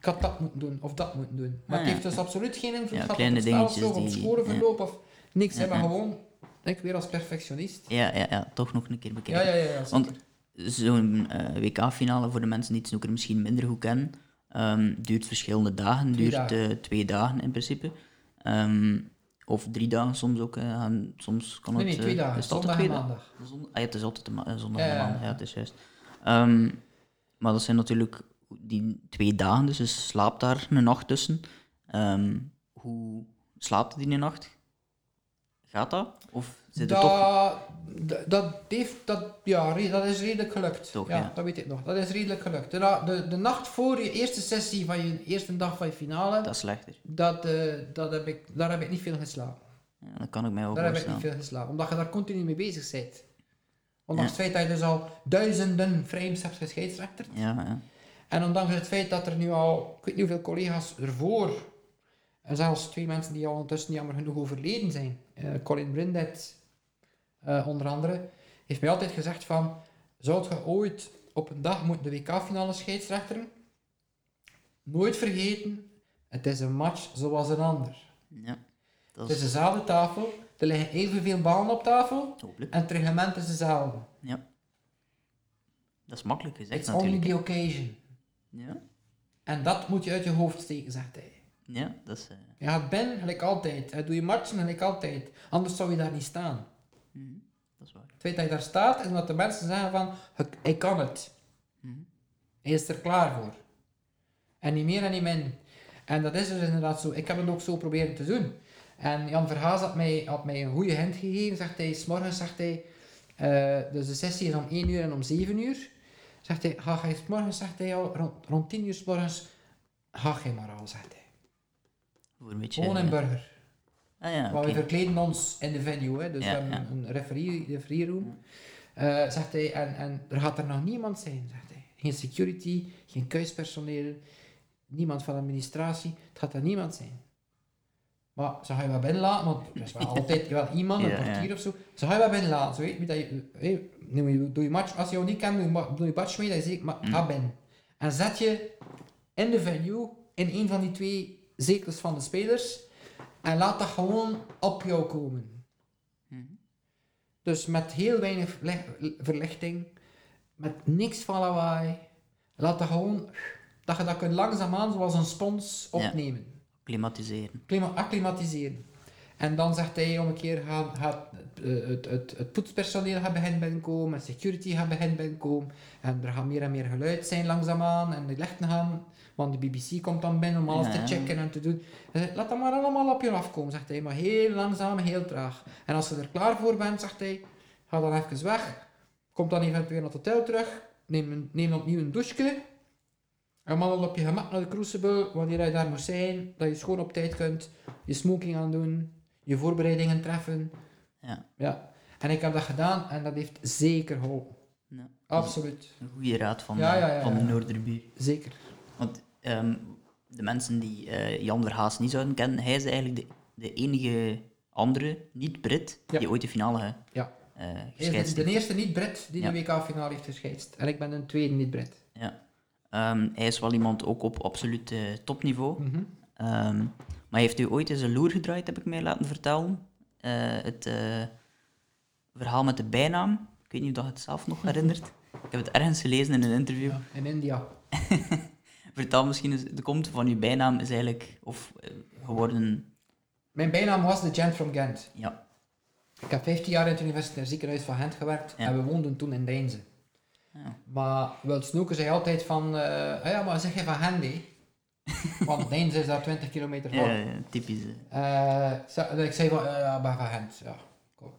Ik had dat moeten doen, of dat moeten doen. Maar Ah, het heeft dus absoluut geen invloed gehad op kleine het spel of zo, op het scoreverloop of niks. Hebben ja. gewoon, ik weer als perfectionist. ja, ja, ja, toch nog een keer bekijken. ja, ja. ja Want zo'n eh, WK-finale, voor de mensen die het snooker misschien minder goed kennen, ehm, duurt verschillende dagen. Twee duurt dagen. eh, twee dagen in principe. Ehm, of drie dagen soms ook. en soms kan nee, het... nee, twee dagen. Is het Zondag en twee maandag. Zondag? Ah, ja, het is altijd de zondag en maandag, ja. ja, het is juist. Ehm, maar dat zijn natuurlijk die twee dagen, dus je slaapt daar een nacht tussen. Ehm, hoe slaapt die een nacht? Gaat dat? Of zit het toch... dat, heeft, dat, ja, dat is redelijk gelukt. Toch, ja, ja. dat weet ik nog. Dat is redelijk gelukt. De, de, de nacht voor je eerste sessie van je eerste dag van je finale, Dat is slechter. dat, eh, dat heb ik, daar heb ik niet veel geslapen. Ja, dat kan ik mij wel Daar heb ik niet veel geslapen, omdat je daar continu mee bezig bent. Ondanks Ja. het feit dat je dus al duizenden frames hebt gescheidsrechterd. Ja, ja. En ondanks het feit dat er nu al, ik weet niet hoeveel collega's ervoor, en zelfs twee mensen die al ondertussen jammer genoeg overleden zijn, eh, Colin Brindet eh, onder andere, heeft mij altijd gezegd van, zou je ooit op een dag moeten de WK-finale scheidsrechteren? Nooit vergeten, het is een match zoals een ander. ja. Dat Het is is dezelfde tafel, er liggen evenveel ballen op tafel, hopelijk. en het reglement is dezelfde. Ja. Dat is makkelijk gezegd It's only natuurlijk. the occasion. Ja, En dat moet je uit je hoofd steken, zegt hij. ja dat is... eh, Je gaat binnen, gelijk altijd. Hè. Doe je matchen, gelijk altijd. Anders zou je daar niet staan. mhm, dat is waar. Het feit dat je daar staat, is omdat de mensen zeggen van, "Ik- hij kan het. Mhm. Hij is er klaar voor. En niet meer en niet min. En dat is dus inderdaad zo. Ik heb het ook zo proberen te doen. En Jan Verhaas had mij, had mij een goede hint gegeven. Zegt hij, s'morgens zegt hij, eh, dus de sessie is om 1 uur en om 7 uur. Zegt hij, ga je s'morgens, zegt hij al, rond, rond 10 uur s'morgens, ga je maar al, zegt hij. Voor een beetje... Gewoon een burger. Ah ja, Maar we verkleden ons in de venue, hè. dus Ja, we hebben ja. een referee, referee room. Eh, zegt hij, en, en er gaat er nog niemand zijn, zegt hij. Geen security, geen kuispersoneel, niemand van de administratie. Het gaat er niemand zijn. Maar ze gaan je wel binnenlaten, want er is wel altijd wel iemand, een portier of zo. Ze gaan je wel binnenlaten, zo weet je. Dat je hey, doe, je, doe je match, als je jou niet kent, doe je, ma- doe je match mee, dan zeg ik, maar Mm. ga binnen. En zet je in de venue, in een van die twee zetels van de spelers, en laat dat gewoon op jou komen. Mhm. Dus met heel weinig verlichting, met niks van lawaai. Laat dat gewoon, dat je dat kunt langzaamaan zoals een spons opnemen. Climatiseren. Clima- acclimatiseren. En dan zegt hij om een keer gaat, gaat het, het, het, het poetspersoneel gaat beginnen binnenkomen, security gaat beginnen binnenkomen. En er gaat meer en meer geluid zijn langzaamaan en de lichten gaan, want de BBC komt dan binnen om alles Ja, te checken en te doen. Zegt, Laat dat maar allemaal op je afkomen, zegt hij, maar heel langzaam, heel traag. En als je er klaar voor bent, zegt hij, ga dan even weg, kom dan even weer naar het hotel terug, neem, een, neem opnieuw een douche. En wandel op je gemak naar de crucible, wanneer je daar moet zijn, dat je schoon op tijd kunt, je smoking aan doen, je voorbereidingen treffen. Ja. Ja. En ik heb dat gedaan en dat heeft zeker geholpen. ja. Absoluut. Een goede raad van, Ja, de- ja, ja, van de. Noorderbuur. Zeker. Want ehm, de mensen die eh, Jan Verhaas niet zouden kennen, hij is eigenlijk de, de enige andere niet-Brit die ooit de finale Ja. is de, de eerste niet-Brit die de WK-finale heeft gescheidst. En ik ben een tweede niet-Brit. Ehm, hij is wel iemand ook op absoluut topniveau. Mhm. Ehm, maar heeft u ooit eens een loer gedraaid, heb ik mij laten vertellen. Eh, het eh, verhaal met de bijnaam. Ik weet niet of je het zelf nog herinnert. Ik heb het ergens gelezen in een interview. Ja, in India. Vertel misschien eens, de komt van uw bijnaam is eigenlijk, of eh, geworden, Mijn bijnaam was de Gent from Gent. ja, Ik heb 15 jaar in het universitair ziekenhuis van Gent gewerkt Ja. en we woonden toen in Deinze. Ja. Maar Wilt Snoeken zei altijd van, eh, ah ja, maar zeg je van hè? Want Deinze is daar 20 kilometer van. ja, ja, typisch. eh. Ik zei van, eh, ja, ben van Gent. Ja, cool.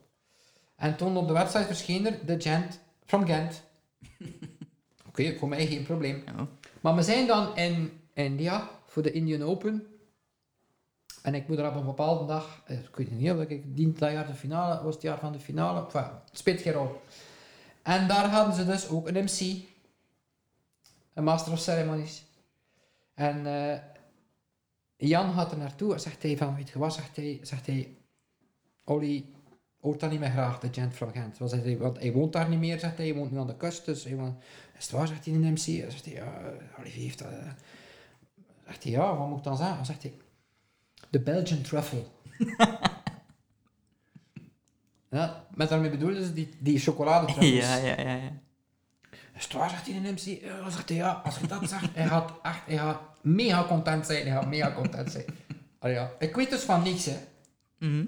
En toen op de website verscheen er, de Gent, from Gent. Oké, voor mij geen probleem. Ja. Maar we zijn dan in India voor de Indian Open. En ik moet er op een bepaalde dag, ik weet niet of ik dat jaar de finale, was het jaar van de finale, enfin, speelt geen rol. En daar hadden ze dus ook een MC, een Master of Ceremonies. En eh, Jan gaat er naartoe en zegt hij van, weet je wat, zegt hij, zegt hij, Olly hoort dat niet meer graag, de gent from Gent. Want, hij, want hij woont daar niet meer, zegt hij, hij woont nu aan de kust, dus hij woont, is het waar, zegt hij in de MC? Zegt hij, ja, Olivier heeft dat... eh. Zegt hij, ja, wat moet ik dan zeggen? Zegt hij, de Belgian truffle. ja, met daarmee bedoelden ze die, die chocoladetruffels. ja, ja, ja, ja. Is het waar, zegt hij in de MC? Ja, zegt hij, ja, als je dat zegt, hij gaat echt, hij gaat mega content zijn, hij gaat mega content zijn. Allee, ja. Ik weet dus van niks, hè. Mhm.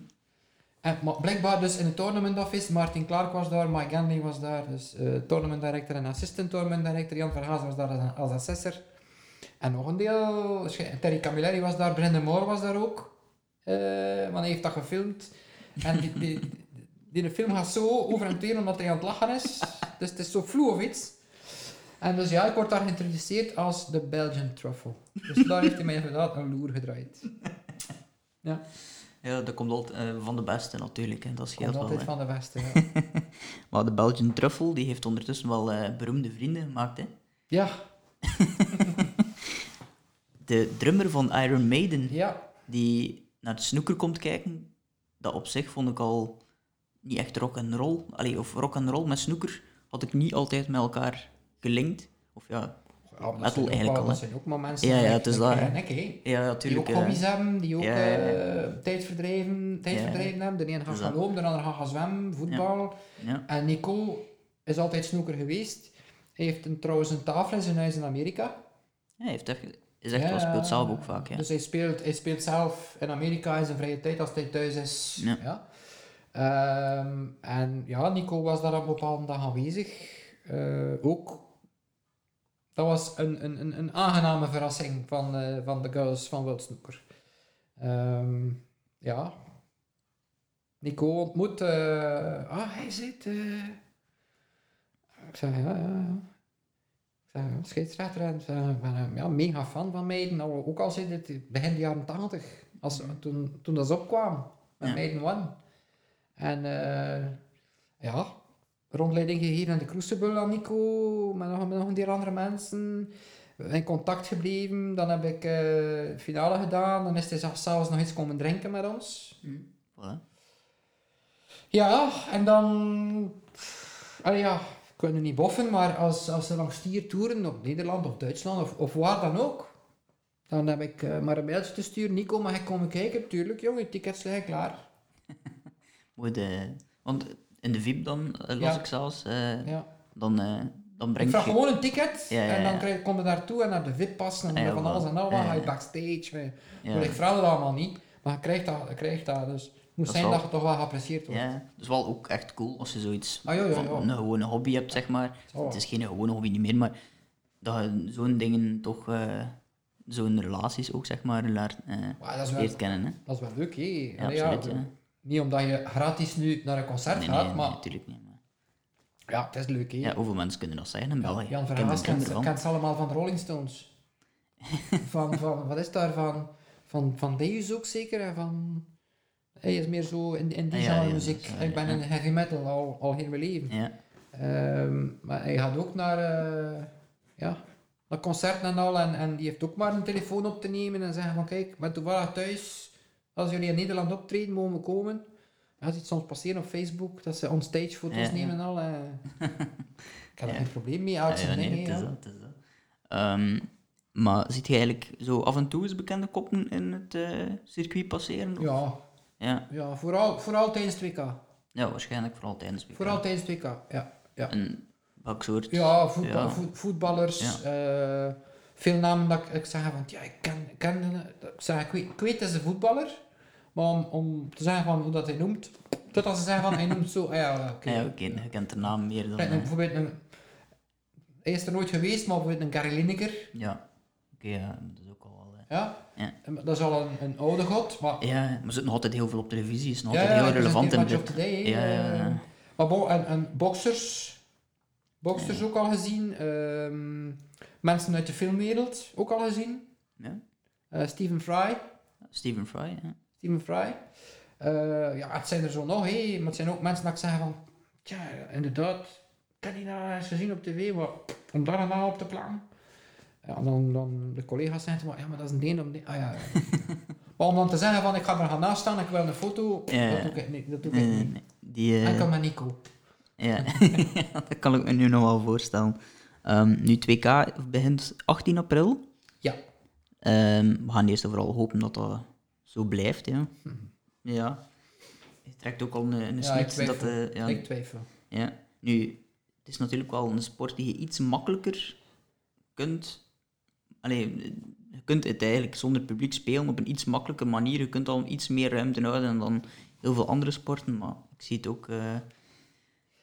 En, maar blijkbaar dus in het tournament office, Martin Clark was daar, Mike Ganley was daar, dus eh, tournament director en assistant tournament director, Jan Verhaas was daar als, als assessor. En nog een deel, Terry Camilleri was daar, Brendan Moore was daar ook, eh, want hij heeft dat gefilmd. En die, die, die, die film gaat zo over en weer omdat hij aan het lachen is, dus het is zo vloe of iets. En dus ja, ik word daar geïntroduceerd als de Belgian Truffle. Dus daar heeft hij mij inderdaad een loer gedraaid. Ja, Ja, dat komt altijd eh, van de beste natuurlijk, hè. dat komt scheelt wel. altijd van de beste. Ja. Maar de Belgian Truffle, die heeft ondertussen wel eh, beroemde vrienden gemaakt. Hè. ja, De drummer van Iron Maiden, ja. die naar de snooker komt kijken, dat op zich vond ik al niet echt rock and roll. Allee, of rock and roll met snooker had ik niet altijd met elkaar gelinkt. Of ja, Ja, Metal eigenlijk al, Dat zijn ook maar mensen Ja, ja, het is dat, en ja Die natuurlijk. ook hobby's hebben, die ook ja, eh, tijdverdrijven hebben. De een gaat gaan lopen, de ander gaat gaan zwemmen, voetbal. En Nico is altijd snoeker geweest. Hij heeft een, trouwens een tafel in zijn huis in Amerika. Ja, hij heeft echt, is echt wel, speelt zelf ook vaak. Ja. Dus hij speelt, hij speelt zelf in Amerika in zijn vrije tijd als hij thuis is. Ja. Ehm, en ja, Nico was daar op een bepaalde dag aanwezig. Eh, ook dat was een, een, een, een aangename verrassing van, eh, van de girls van World Snooker. Ehm, ja. Nico ontmoet. eh, ah, hij zit. Ik zei ja, ja, ja. Ik zei, scheidsrechter. En ik zei, ik ben een ja, mega fan van meiden. Ook al zit het begin de jaren 80, als, toen, toen dat ze opkwam. Met Ja. Meiden One. En eh, ja, rondleiding gegeven aan de Crucible aan Nico, met nog, met nog een deel andere mensen. In contact gebleven. Dan heb ik eh finale gedaan. Dan is hij zelfs nog iets komen drinken met ons. Voilà. Ja, en dan... Allee, ja, nu niet boffen, maar als, als ze langs stier toeren, op Nederland of Duitsland of, of waar dan ook, dan heb ik eh, maar een mailtje te sturen. Nico, mag ik komen kijken? Tuurlijk, jongen, tickets liggen klaar. Je- want in de VIP dan, eh, las Ja. ik zelfs, Ja. dan, eh, dan Ik breng vraag je... gewoon een ticket Ja, en dan krijg, kom je daartoe en naar de VIP passen en Ah, van alles en al. Wat, ja. ga je backstage. maar Ik vraag het allemaal niet, maar je krijgt dat. Je krijgt dat dus het moet Dat zijn dat je toch wel geapprecieerd wordt. Ja, dat is wel ook echt cool als je zoiets Ah, van een gewone hobby hebt, zeg maar. Oh. Het is geen gewone hobby niet meer, maar dat je zo'n dingen toch, zo'n relaties ook, zeg maar, laat, eh, Maar dat is wel, leert kennen. Hè. dat is wel leuk, hé. Ja, Allee, absoluut. ja, Ja. Niet omdat je gratis nu naar een concert Nee, gaat, nee, maar nee, natuurlijk niet. Maar, ja, het is leuk, hé. ja, hoeveel mensen kunnen dat zeggen in België? Jan Verhaas er kent, kent ze allemaal van de Rolling Stones. van, van, wat is daar van? Van, van Deus ook zeker? En van, hij is meer zo in, in die ja, genre ja, muziek. ik ben in heavy metal al, al heel mijn leven. Ja, Ehm, maar hij gaat ook naar, eh, ja, naar concerten en al. En, en die heeft ook maar een telefoon op te nemen en zeggen van kijk, ik ben toevallig thuis. Als jullie in Nederland optreden, mogen we komen. Ja, ziet soms passeren op Facebook dat ze onstage foto's Ja, nemen en al. eh. ik heb er geen probleem mee, elk zijn ja, nee, het is dat, het is dat. Ehm, maar ziet je eigenlijk zo af en toe eens bekende koppen in het eh, circuit passeren? of- Ja, ja. ja vooral, vooral tijdens het WK. Ja, waarschijnlijk vooral tijdens het WK. Vooral tijdens het WK, ja. Ja, En welk soort? ja, voetbal, Ja. voet- voetballers. eh, veel namen dat ik, ik zeg van, ja, ik ken, ken ik zeg, ik weet, ik weet dat is een voetballer, maar om, om te zeggen van hoe dat hij noemt, totdat ze zeggen van, hij noemt zo, ah ja, oké. Ja, oké, je kent de naam meer dan... Kijk, Bijvoorbeeld een, hij is er nooit geweest, maar bijvoorbeeld een Gary ja, oké, ja, dat is ook al wel... ja, Ja. dat is al een, een oude god, maar Ja, maar zit nog altijd heel veel op televisie, is nog Ja, altijd heel relevant in presenteer dit. Match of the Day, Ja, ja, ja. Maar en, en boxers, boxers ook al gezien. ehm, mensen uit de filmwereld ook al gezien. Ja. Eh, Stephen Fry. Stephen Fry, ja. Stephen Fry. Eh, ja, het zijn er zo nog, hé. maar het zijn ook mensen dat ik zeg van, tja, inderdaad, ik heb die nou eens gezien op tv, maar om daar naam op te plakken. Ja, dan, dan de collega's zeggen van, ja, maar dat is een deen om die. Ah ja. maar om dan te zeggen van, ik ga er gaan naast staan, ik wil een foto, Ja. dat doe ik niet. Dat doe ik niet. Die, eh, Enkel met Nico. ja. dat kan ik me nu nog wel voorstellen. Ehm, nu 2K begint 18 april. Ja. Ehm, we gaan eerst en vooral hopen dat dat zo blijft, ja. Hm. Ja. Je trekt ook al een, een Ja, ik dat... eh, ja, Ik twijfel. Ja, nu, het is natuurlijk wel een sport die je iets makkelijker kunt... Allee, je kunt het eigenlijk zonder publiek spelen op een iets makkelijke manier. Je kunt al iets meer ruimte houden dan heel veel andere sporten, maar ik zie het ook... eh,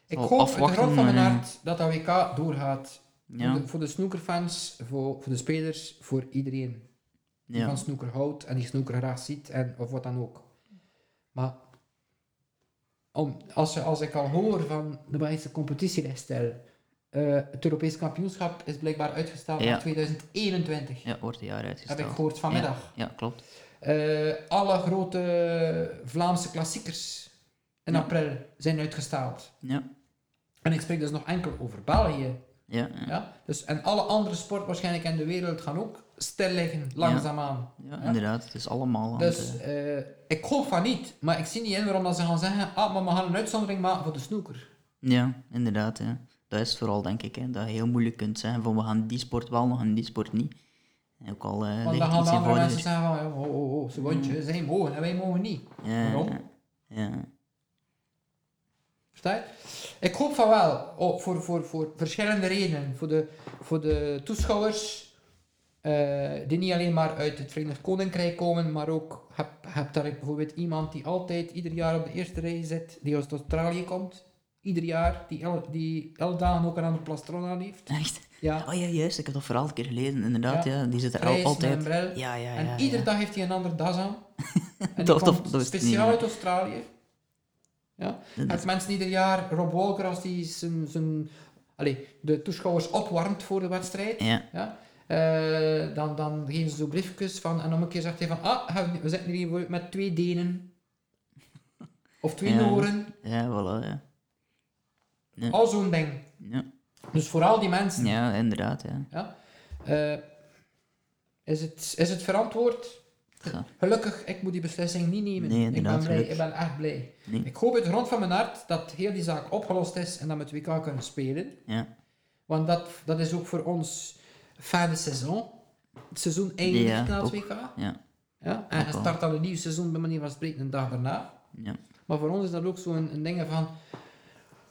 Ik hoop afwachten, van mijn eh, hart dat dat WK doorgaat. ja, Voor, de, voor de snookerfans, voor, voor de spelers, voor iedereen die van snooker houdt en die snooker graag ziet en of wat dan ook. Maar om, als, je, als ik al hoor van de Belgische competitielijststel, eh het Europees kampioenschap is blijkbaar uitgesteld naar 2021. ja, wordt een jaar Heb uitgesteld. ik gehoord vanmiddag. Ja, klopt. Eh, alle grote Vlaamse klassiekers in april zijn uitgesteld. Ja, En ik spreek dus nog enkel over België. Ja, ja, Ja? Dus, en alle andere sporten waarschijnlijk in de wereld gaan ook stil liggen, langzaamaan. ja, Ja. inderdaad. Het is allemaal Dus het, eh, ik hoop van niet, maar ik zie niet in waarom dat ze gaan zeggen, ah, maar we gaan een uitzondering maken voor de snoeker. Ja, inderdaad. Ja. Dat is vooral, denk ik. Hè, dat je heel moeilijk kunt zeggen van we gaan die sport wel, we gaan die sport niet. En ook al eh Want dan gaan de andere mensen zeggen van, oh, oh, oh, ze wondje, zij mogen en wij mogen niet. Ja, Waarom? ja, Ik hoop van wel, oh, voor, voor, voor verschillende redenen. Voor de, voor de toeschouwers, eh, die niet alleen maar uit het Verenigd Koninkrijk komen, maar ook, heb, heb daar bijvoorbeeld iemand die altijd ieder jaar op de eerste rij zit, die uit Australië komt. Ieder jaar, die, el, die dagen ook een ander plastron aan heeft. Echt? Ja. Oh ja, juist, ik heb dat verhaal een keer gelezen, inderdaad. Ja. Ja. Die zit er Grijs altijd. bril. Ja, ja, ja. en ja. iedere dag heeft hij een andere das aan. En die Dat- komt speciaal uit Australië. Ja. Mensen ieder jaar, Rob Walker, als die zijn, zijn, allee, de toeschouwers opwarmt voor de wedstrijd, Ja, ja, eh, dan, dan geven ze zo briefjes van, en om een keer zegt hij van, ah, we zitten hier met twee Denen. Of twee Ja. Noren. ja, voilà, ja. Ja. Al zo'n ding. Ja, Dus voor al die mensen, ja inderdaad, ja. ja, eh, is, het, is het verantwoord? Ja. Gelukkig, ik moet die beslissing niet nemen. Nee, ik ben blij, ik ben echt blij. Nee. Ik hoop uit de grond van mijn hart dat heel die zaak opgelost is en dat we het WK kunnen spelen. Ja, Want dat, dat is ook voor ons fin de seizoen. Het seizoen eindigt Ja, na het ook. WK. ja, Ja, en je start al een nieuw seizoen bij manier van spreken een dag daarna. ja. Maar voor ons is dat ook zo'n een ding van...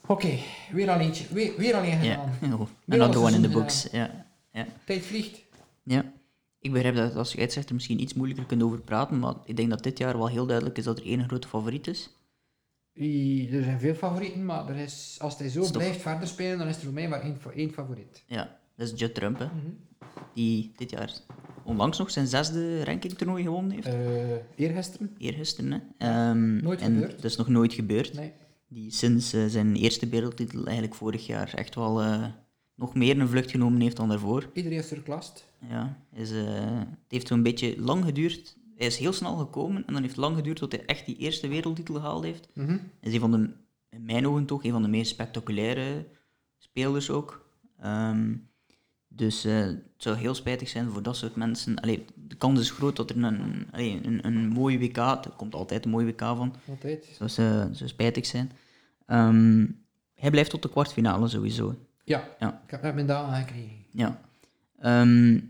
Oké, weer al eentje. Weer, weer alleen ja. gedaan. Oh. Weer Another in the books. Ja, ja. Tijd vliegt. ja. Ik begrijp dat als je er misschien iets moeilijker kunt over praten, maar ik denk dat dit jaar wel heel duidelijk is dat er één grote favoriet is. I- Er zijn veel favorieten, maar er is, als hij zo blijft verder spelen, dan is er voor mij maar één, één favoriet. Ja, dat is Judd Trump, hè, Mhm. die dit jaar onlangs nog zijn zesde rankingtoernooi gewonnen heeft. Eh eergisteren? Eergisteren, hè. Ehm, nooit en gebeurd. Dat is nog nooit gebeurd. Nee. Die sinds eh, zijn eerste wereldtitel eigenlijk vorig jaar echt wel eh, nog meer een vlucht genomen heeft dan daarvoor. Iedereen is terugklast. Ja, is, eh, het heeft zo'n beetje lang geduurd. Hij is heel snel gekomen en dan heeft het lang geduurd tot hij echt die eerste wereldtitel gehaald heeft. Mhm. Hij is een van de, in mijn ogen toch, een van de meest spectaculaire spelers ook. Ehm, dus eh, het zou heel spijtig zijn voor dat soort mensen. Allee, de kans is groot dat er een, allee, een, een mooie WK, er komt altijd een mooie WK van, Altijd. dat zou, zou spijtig zijn. Ehm, hij blijft tot de kwartfinale sowieso. Ja, Ja. ik heb net mijn dagen gekregen. Ja. Ehm,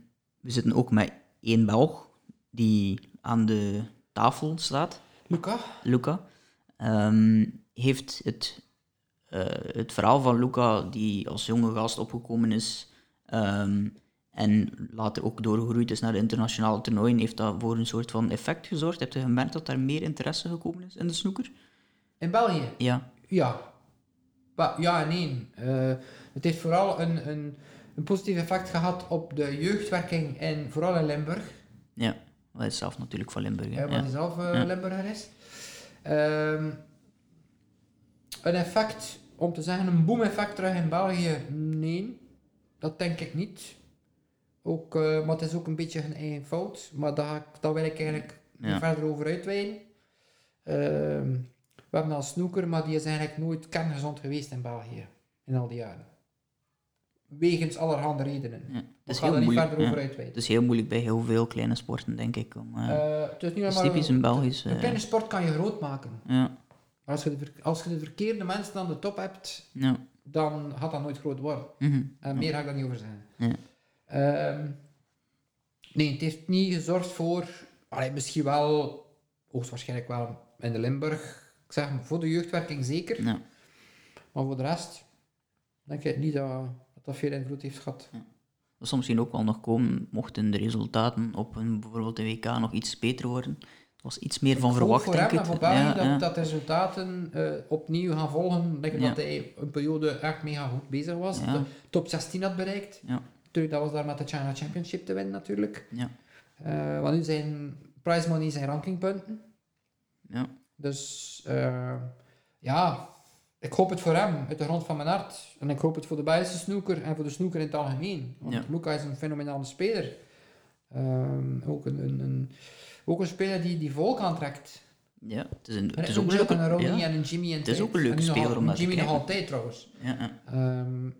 we zitten ook met één Belg die aan de tafel staat, Luca? Luca. Ehm, heeft het, eh, het verhaal van Luca, die als jonge gast opgekomen is ehm, en later ook doorgegroeid is naar de internationale toernooien, heeft dat voor een soort van effect gezorgd? Heb je gemerkt dat daar meer interesse gekomen is in de snoeker? In België? Ja. Ja. Ba- ja en nee. Eh, het heeft vooral een, een, een positief effect gehad op de jeugdwerking, in, vooral in Limburg. Ja. Hij is zelf natuurlijk van Limburg. hè. hè, want Ja. hij zelf Ja. Limburger is. Ehm, een effect, om te zeggen, een boom-effect terug in België? Nee, dat denk ik niet. Ook, eh, maar het is ook een beetje hun eigen fout. Maar daar, ga ik- daar wil ik eigenlijk Ja. niet verder over uitweiden. Ehm, we hebben al snoeker, maar die is eigenlijk nooit kerngezond geweest in België. In al die jaren. Wegens allerhande redenen. Ja. Ik is heel daar niet moeilijk. verder ja. over uitweiden. Het is heel moeilijk bij heel veel kleine sporten, denk ik. Om, eh, Eh, het is niet het is maar typisch een Belgisch. Een eh, kleine sport kan je groot maken. ja, als je, de, als je de verkeerde mensen aan de top hebt, ja. dan gaat dat nooit groot worden. mhm, En meer ga ik daar niet over zeggen. Ja. Ehm, nee, het heeft niet gezorgd voor... Allee, misschien wel, hoogstwaarschijnlijk wel in de Limburg. Ik zeg, voor de jeugdwerking zeker. ja. Maar voor de rest denk ik niet dat dat, dat veel invloed heeft gehad. Dat zal misschien ook wel nog komen, mochten de resultaten op een, bijvoorbeeld de WK nog iets beter worden. Er was iets meer van Ik verwacht, voor denk hem ik. en voor België Ja, dat, ja. dat de resultaten eh, opnieuw gaan volgen. Ik denk Ja. dat hij een periode echt mega goed bezig was. Ja. De top 16 had bereikt. Ja. Natuurlijk, dat was daar met de China Championship te winnen natuurlijk. Ja. Eh, want nu zijn prize money zijn rankingpunten. Ja. Dus eh, ja, ik hoop het voor hem uit de grond van mijn hart. En ik hoop het voor de Belgische snoeker en voor de snoeker in het algemeen. Want Ja. Luca is een fenomenale speler. Ehm, ook, een, een, een, ook een speler die, die volk aantrekt. ja, het is, een, het is ook een leuke... en een Ronnie ja, en een Jimmy en Het is ook een leuke speler om naar te Jimmy nog altijd trouwens. ja, ja, Ehm,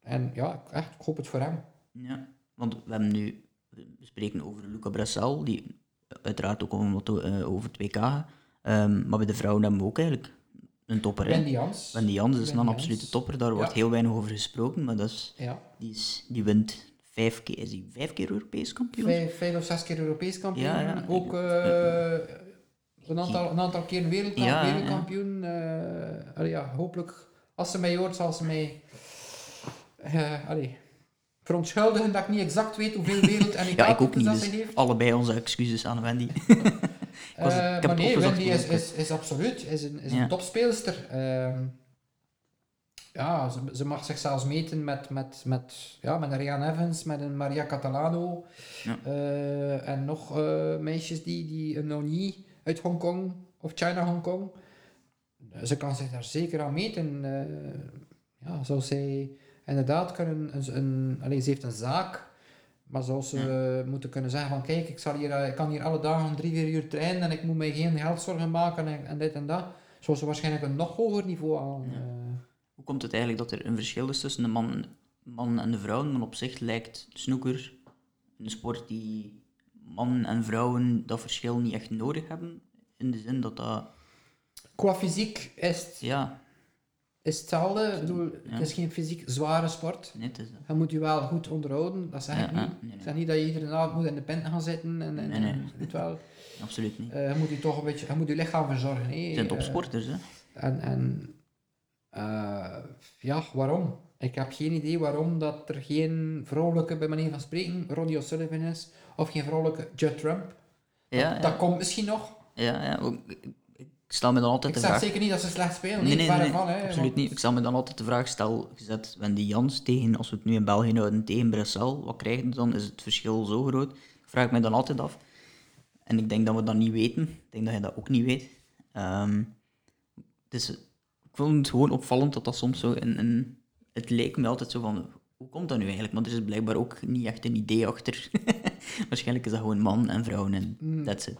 en ja, echt, ik hoop het voor hem. ja. Want we hebben nu... We spreken over Luca Brassel, die uiteraard ook eh, over het WK Ehm, maar bij de vrouwen hebben we ook eigenlijk een topper. Wendy Jans. Wendy Jans is een absolute topper, daar wordt heel weinig over gesproken, maar dat is, Ja, die, is, die wint vijf keer, is die vijf keer Europees kampioen? vijf, vijf of zes keer Europees kampioen. Ja. Ook eh, een, aantal, een aantal keer wereldkampioen. eh, allee, ja, hopelijk, als ze mij hoort, zal ze mij eh, allee, verontschuldigen dat ik niet exact weet hoeveel wereld en Ja, ik ook niet, dus heeft. allebei onze excuses aan Wendy. Eh, ik heb maar nee, Wendy is, is, is absoluut is een, is Ja. een topspeelster. Ehm, ja, ze, ze mag zich zelfs meten met, met, met, ja, met een Rian Evans, met een Maria Catalano. Ja. eh, en nog eh, meisjes die, die een Noni uit Hongkong of China Hongkong. Ze kan zich daar zeker aan meten. ja, zou zij inderdaad kunnen... Een, een, allee, ze heeft een zaak, maar zou ze moeten kunnen zeggen van kijk, ik, zal hier, eh, ik kan hier alle dagen drie, vier uur trainen en ik moet mij geen geldzorgen maken en, en dit en dat. Zou ze waarschijnlijk een nog hoger niveau aan. Ja. eh, Hoe komt het eigenlijk dat er een verschil is tussen de man, man en de vrouwen? Maar op zich lijkt snooker een sport die mannen en vrouwen dat verschil niet echt nodig hebben. In de zin dat dat, Qua fysiek is het, ja, is hetzelfde. Ik bedoel, Ja. Het is geen fysiek zware sport. nee, het is dat. Je moet je wel goed onderhouden, dat zeg ik ja, niet. nee, nee. Ik zeg niet dat je iedere avond moet in de pint gaan zitten. En, en, Nee, weet wel. Absoluut niet. Eh, je moet je toch een beetje, je moet je lichaam verzorgen. hè. Het zijn Eh, topsporters, hè? En, en eh, ja, waarom? Ik heb geen idee waarom dat er geen vrouwelijke, bij manier van spreken, Ronnie O'Sullivan is, of geen vrouwelijke Judd Trump. Ja, dat, ja, dat komt misschien nog. ja, ja. Ik, stel me dan altijd Ik de zeg vraag... zeker niet dat ze slecht spelen, Nee, nee, nee, van. Hè, absoluut want- niet. Ik stel me dan altijd de vraag, stel, gezet Wendy Jans tegen, als we het nu in België houden, tegen Brussel, wat krijg je dan? Is het verschil zo groot? Ik vraag me dan altijd af. En ik denk dat we dat niet weten. Ik denk dat je dat ook niet weet. Ehm, dus ik vond het gewoon opvallend dat dat soms zo in, in... Het leek me altijd zo van, hoe komt dat nu eigenlijk? Maar er is blijkbaar ook niet echt een idee achter. Waarschijnlijk is dat gewoon man en vrouwen en Mm. that's it.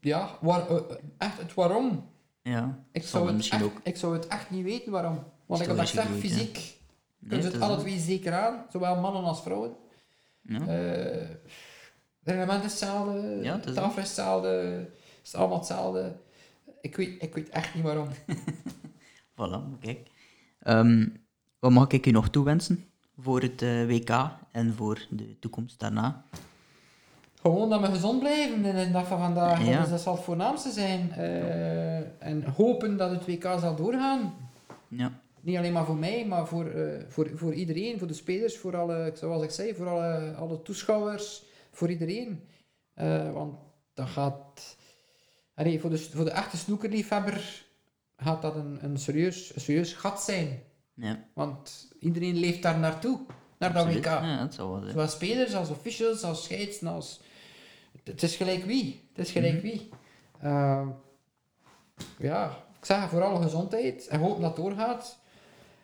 Ja, waar, eh, echt het waarom. Ja, Ik zou, het misschien echt, ook... ik zou het echt niet weten waarom. Want ik heb dat ja. fysiek Nee, kunnen ze het alle twee zeker aan, zowel mannen als vrouwen. Ja. Eh, de reglement is hetzelfde, Ja, de tafel is hetzelfde, het is allemaal hetzelfde. Ik weet, ik weet echt niet waarom. Voilà, kijk. Ehm, wat mag ik u nog toewensen voor het eh, WK en voor de toekomst daarna? Gewoon dat we gezond blijven in de dag van vandaag. Ja. Dat, zal het voornaamste zijn. Eh, en hopen dat het WK zal doorgaan. Ja, Niet alleen maar voor mij, maar voor, eh, voor, voor iedereen, voor de spelers, voor alle, zoals ik zei, voor alle, alle toeschouwers, voor iedereen. Eh, want dat gaat... Allee, voor, de, voor de echte snoekerliefhebber gaat dat een, een, serieus, een serieus gat zijn. ja. Want iedereen leeft daar naartoe, naar dat. WK. Ja, dat zal wel zijn. Zowel spelers als officials, als scheidsen, als... Het is gelijk wie. Het is gelijk Mhm. wie. Eh, ja, ik zeg vooral gezondheid en hoop dat het doorgaat.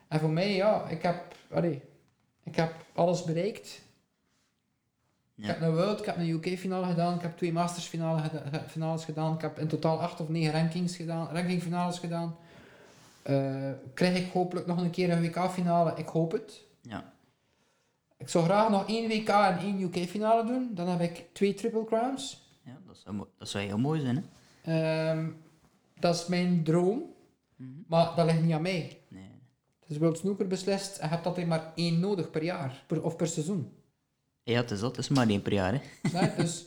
En voor mij, ja, ik heb, allee, ik heb alles bereikt. Ik Ja. heb een World, ik heb een UK-finale gedaan, ik heb twee Masters finales gedaan, ik heb in totaal acht of negen rankings gedaan, rankingfinales gedaan. Eh, krijg ik hopelijk nog een keer een WK-finale? Ik hoop het. Ja, Ik zou graag nog één WK en één UK-finale doen. Dan heb ik twee Triple Crowns. ja dat, zou, dat zou heel mooi zijn, hè? Ehm, dat is mijn droom, Mhm. maar dat ligt niet aan mij. Nee. Het is World Snooker beslist en je hebt altijd maar één nodig per jaar per, of per seizoen. Ja, het is dat. Het is maar één per jaar, hè? Nee, dus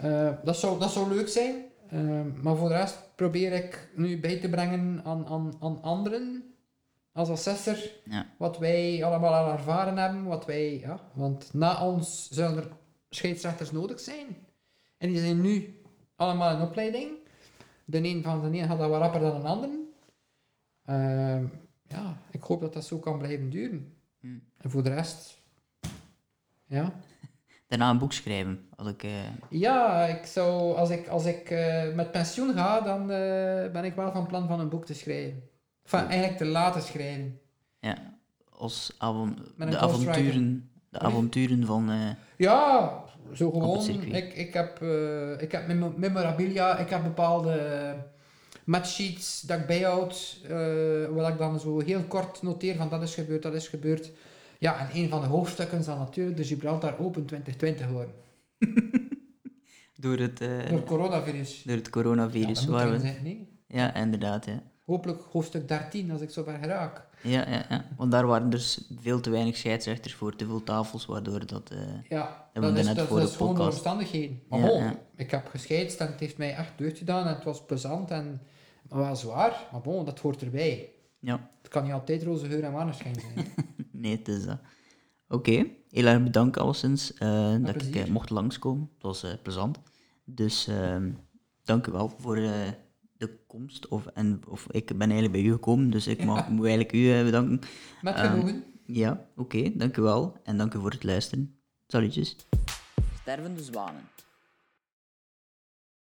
eh, dat, zou, dat zou leuk zijn. Ehm, maar voor de rest probeer ik nu bij te brengen aan, aan, aan anderen als assessor Ja. wat wij allemaal al ervaren hebben. Wat wij, ja, want na ons zullen er scheidsrechters nodig zijn. En die zijn nu allemaal in opleiding. De een van de een gaat dat wat rapper dan een ander. Ehm, ja, ik hoop dat dat zo kan blijven duren. Hm. En voor de rest, ja. Daarna een boek schrijven. Als ik, eh, Ja, ik zou, als ik, als ik eh, met pensioen ga, dan eh, ben ik wel van plan van een boek te schrijven. Oh. eigenlijk te laten schrijven. ja, als avon, de avonturen, de avonturen van... eh, Ja, zo gewoon. Ik, ik heb, eh, ik heb mem- memorabilia, ik heb bepaalde matchsheets dat ik bijhoud, waar ik dan zo heel kort noteer van dat is gebeurd, dat is gebeurd. Ja, en een van de hoofdstukken zal natuurlijk de Gibraltar Open 2020 worden. door, het, Door het coronavirus. door het Ja, coronavirus. moet waar we, zijn, nee? ja, inderdaad. Ja. Hopelijk hoofdstuk 13 als ik zo ver geraak. Ja, ja, ja. Want daar waren dus veel te weinig scheidsrechters voor, te veel tafels, waardoor dat... eh, Ja, dat is, dat, is gewoon de omstandigheden. Maar Ja, bon, ja. ik heb gescheidst en het heeft mij echt deugd gedaan en het was plezant en wel zwaar. Maar bon, dat hoort erbij. ja, Het kan niet altijd roze geur en maneschijn zijn. nee, het is dat. Oké, heel erg bedankt alleszins eh, dat ik eh, mocht langskomen. Het was plezant. Dus ehm, dank u wel voor de komst. Of, en, of ik ben eigenlijk bij u gekomen, dus ik mag, moet eigenlijk u eh, bedanken. Met Ehm, genoegen. Ja, oké, dank u wel. En dank u voor het luisteren. Salutjes. Stervende zwanen.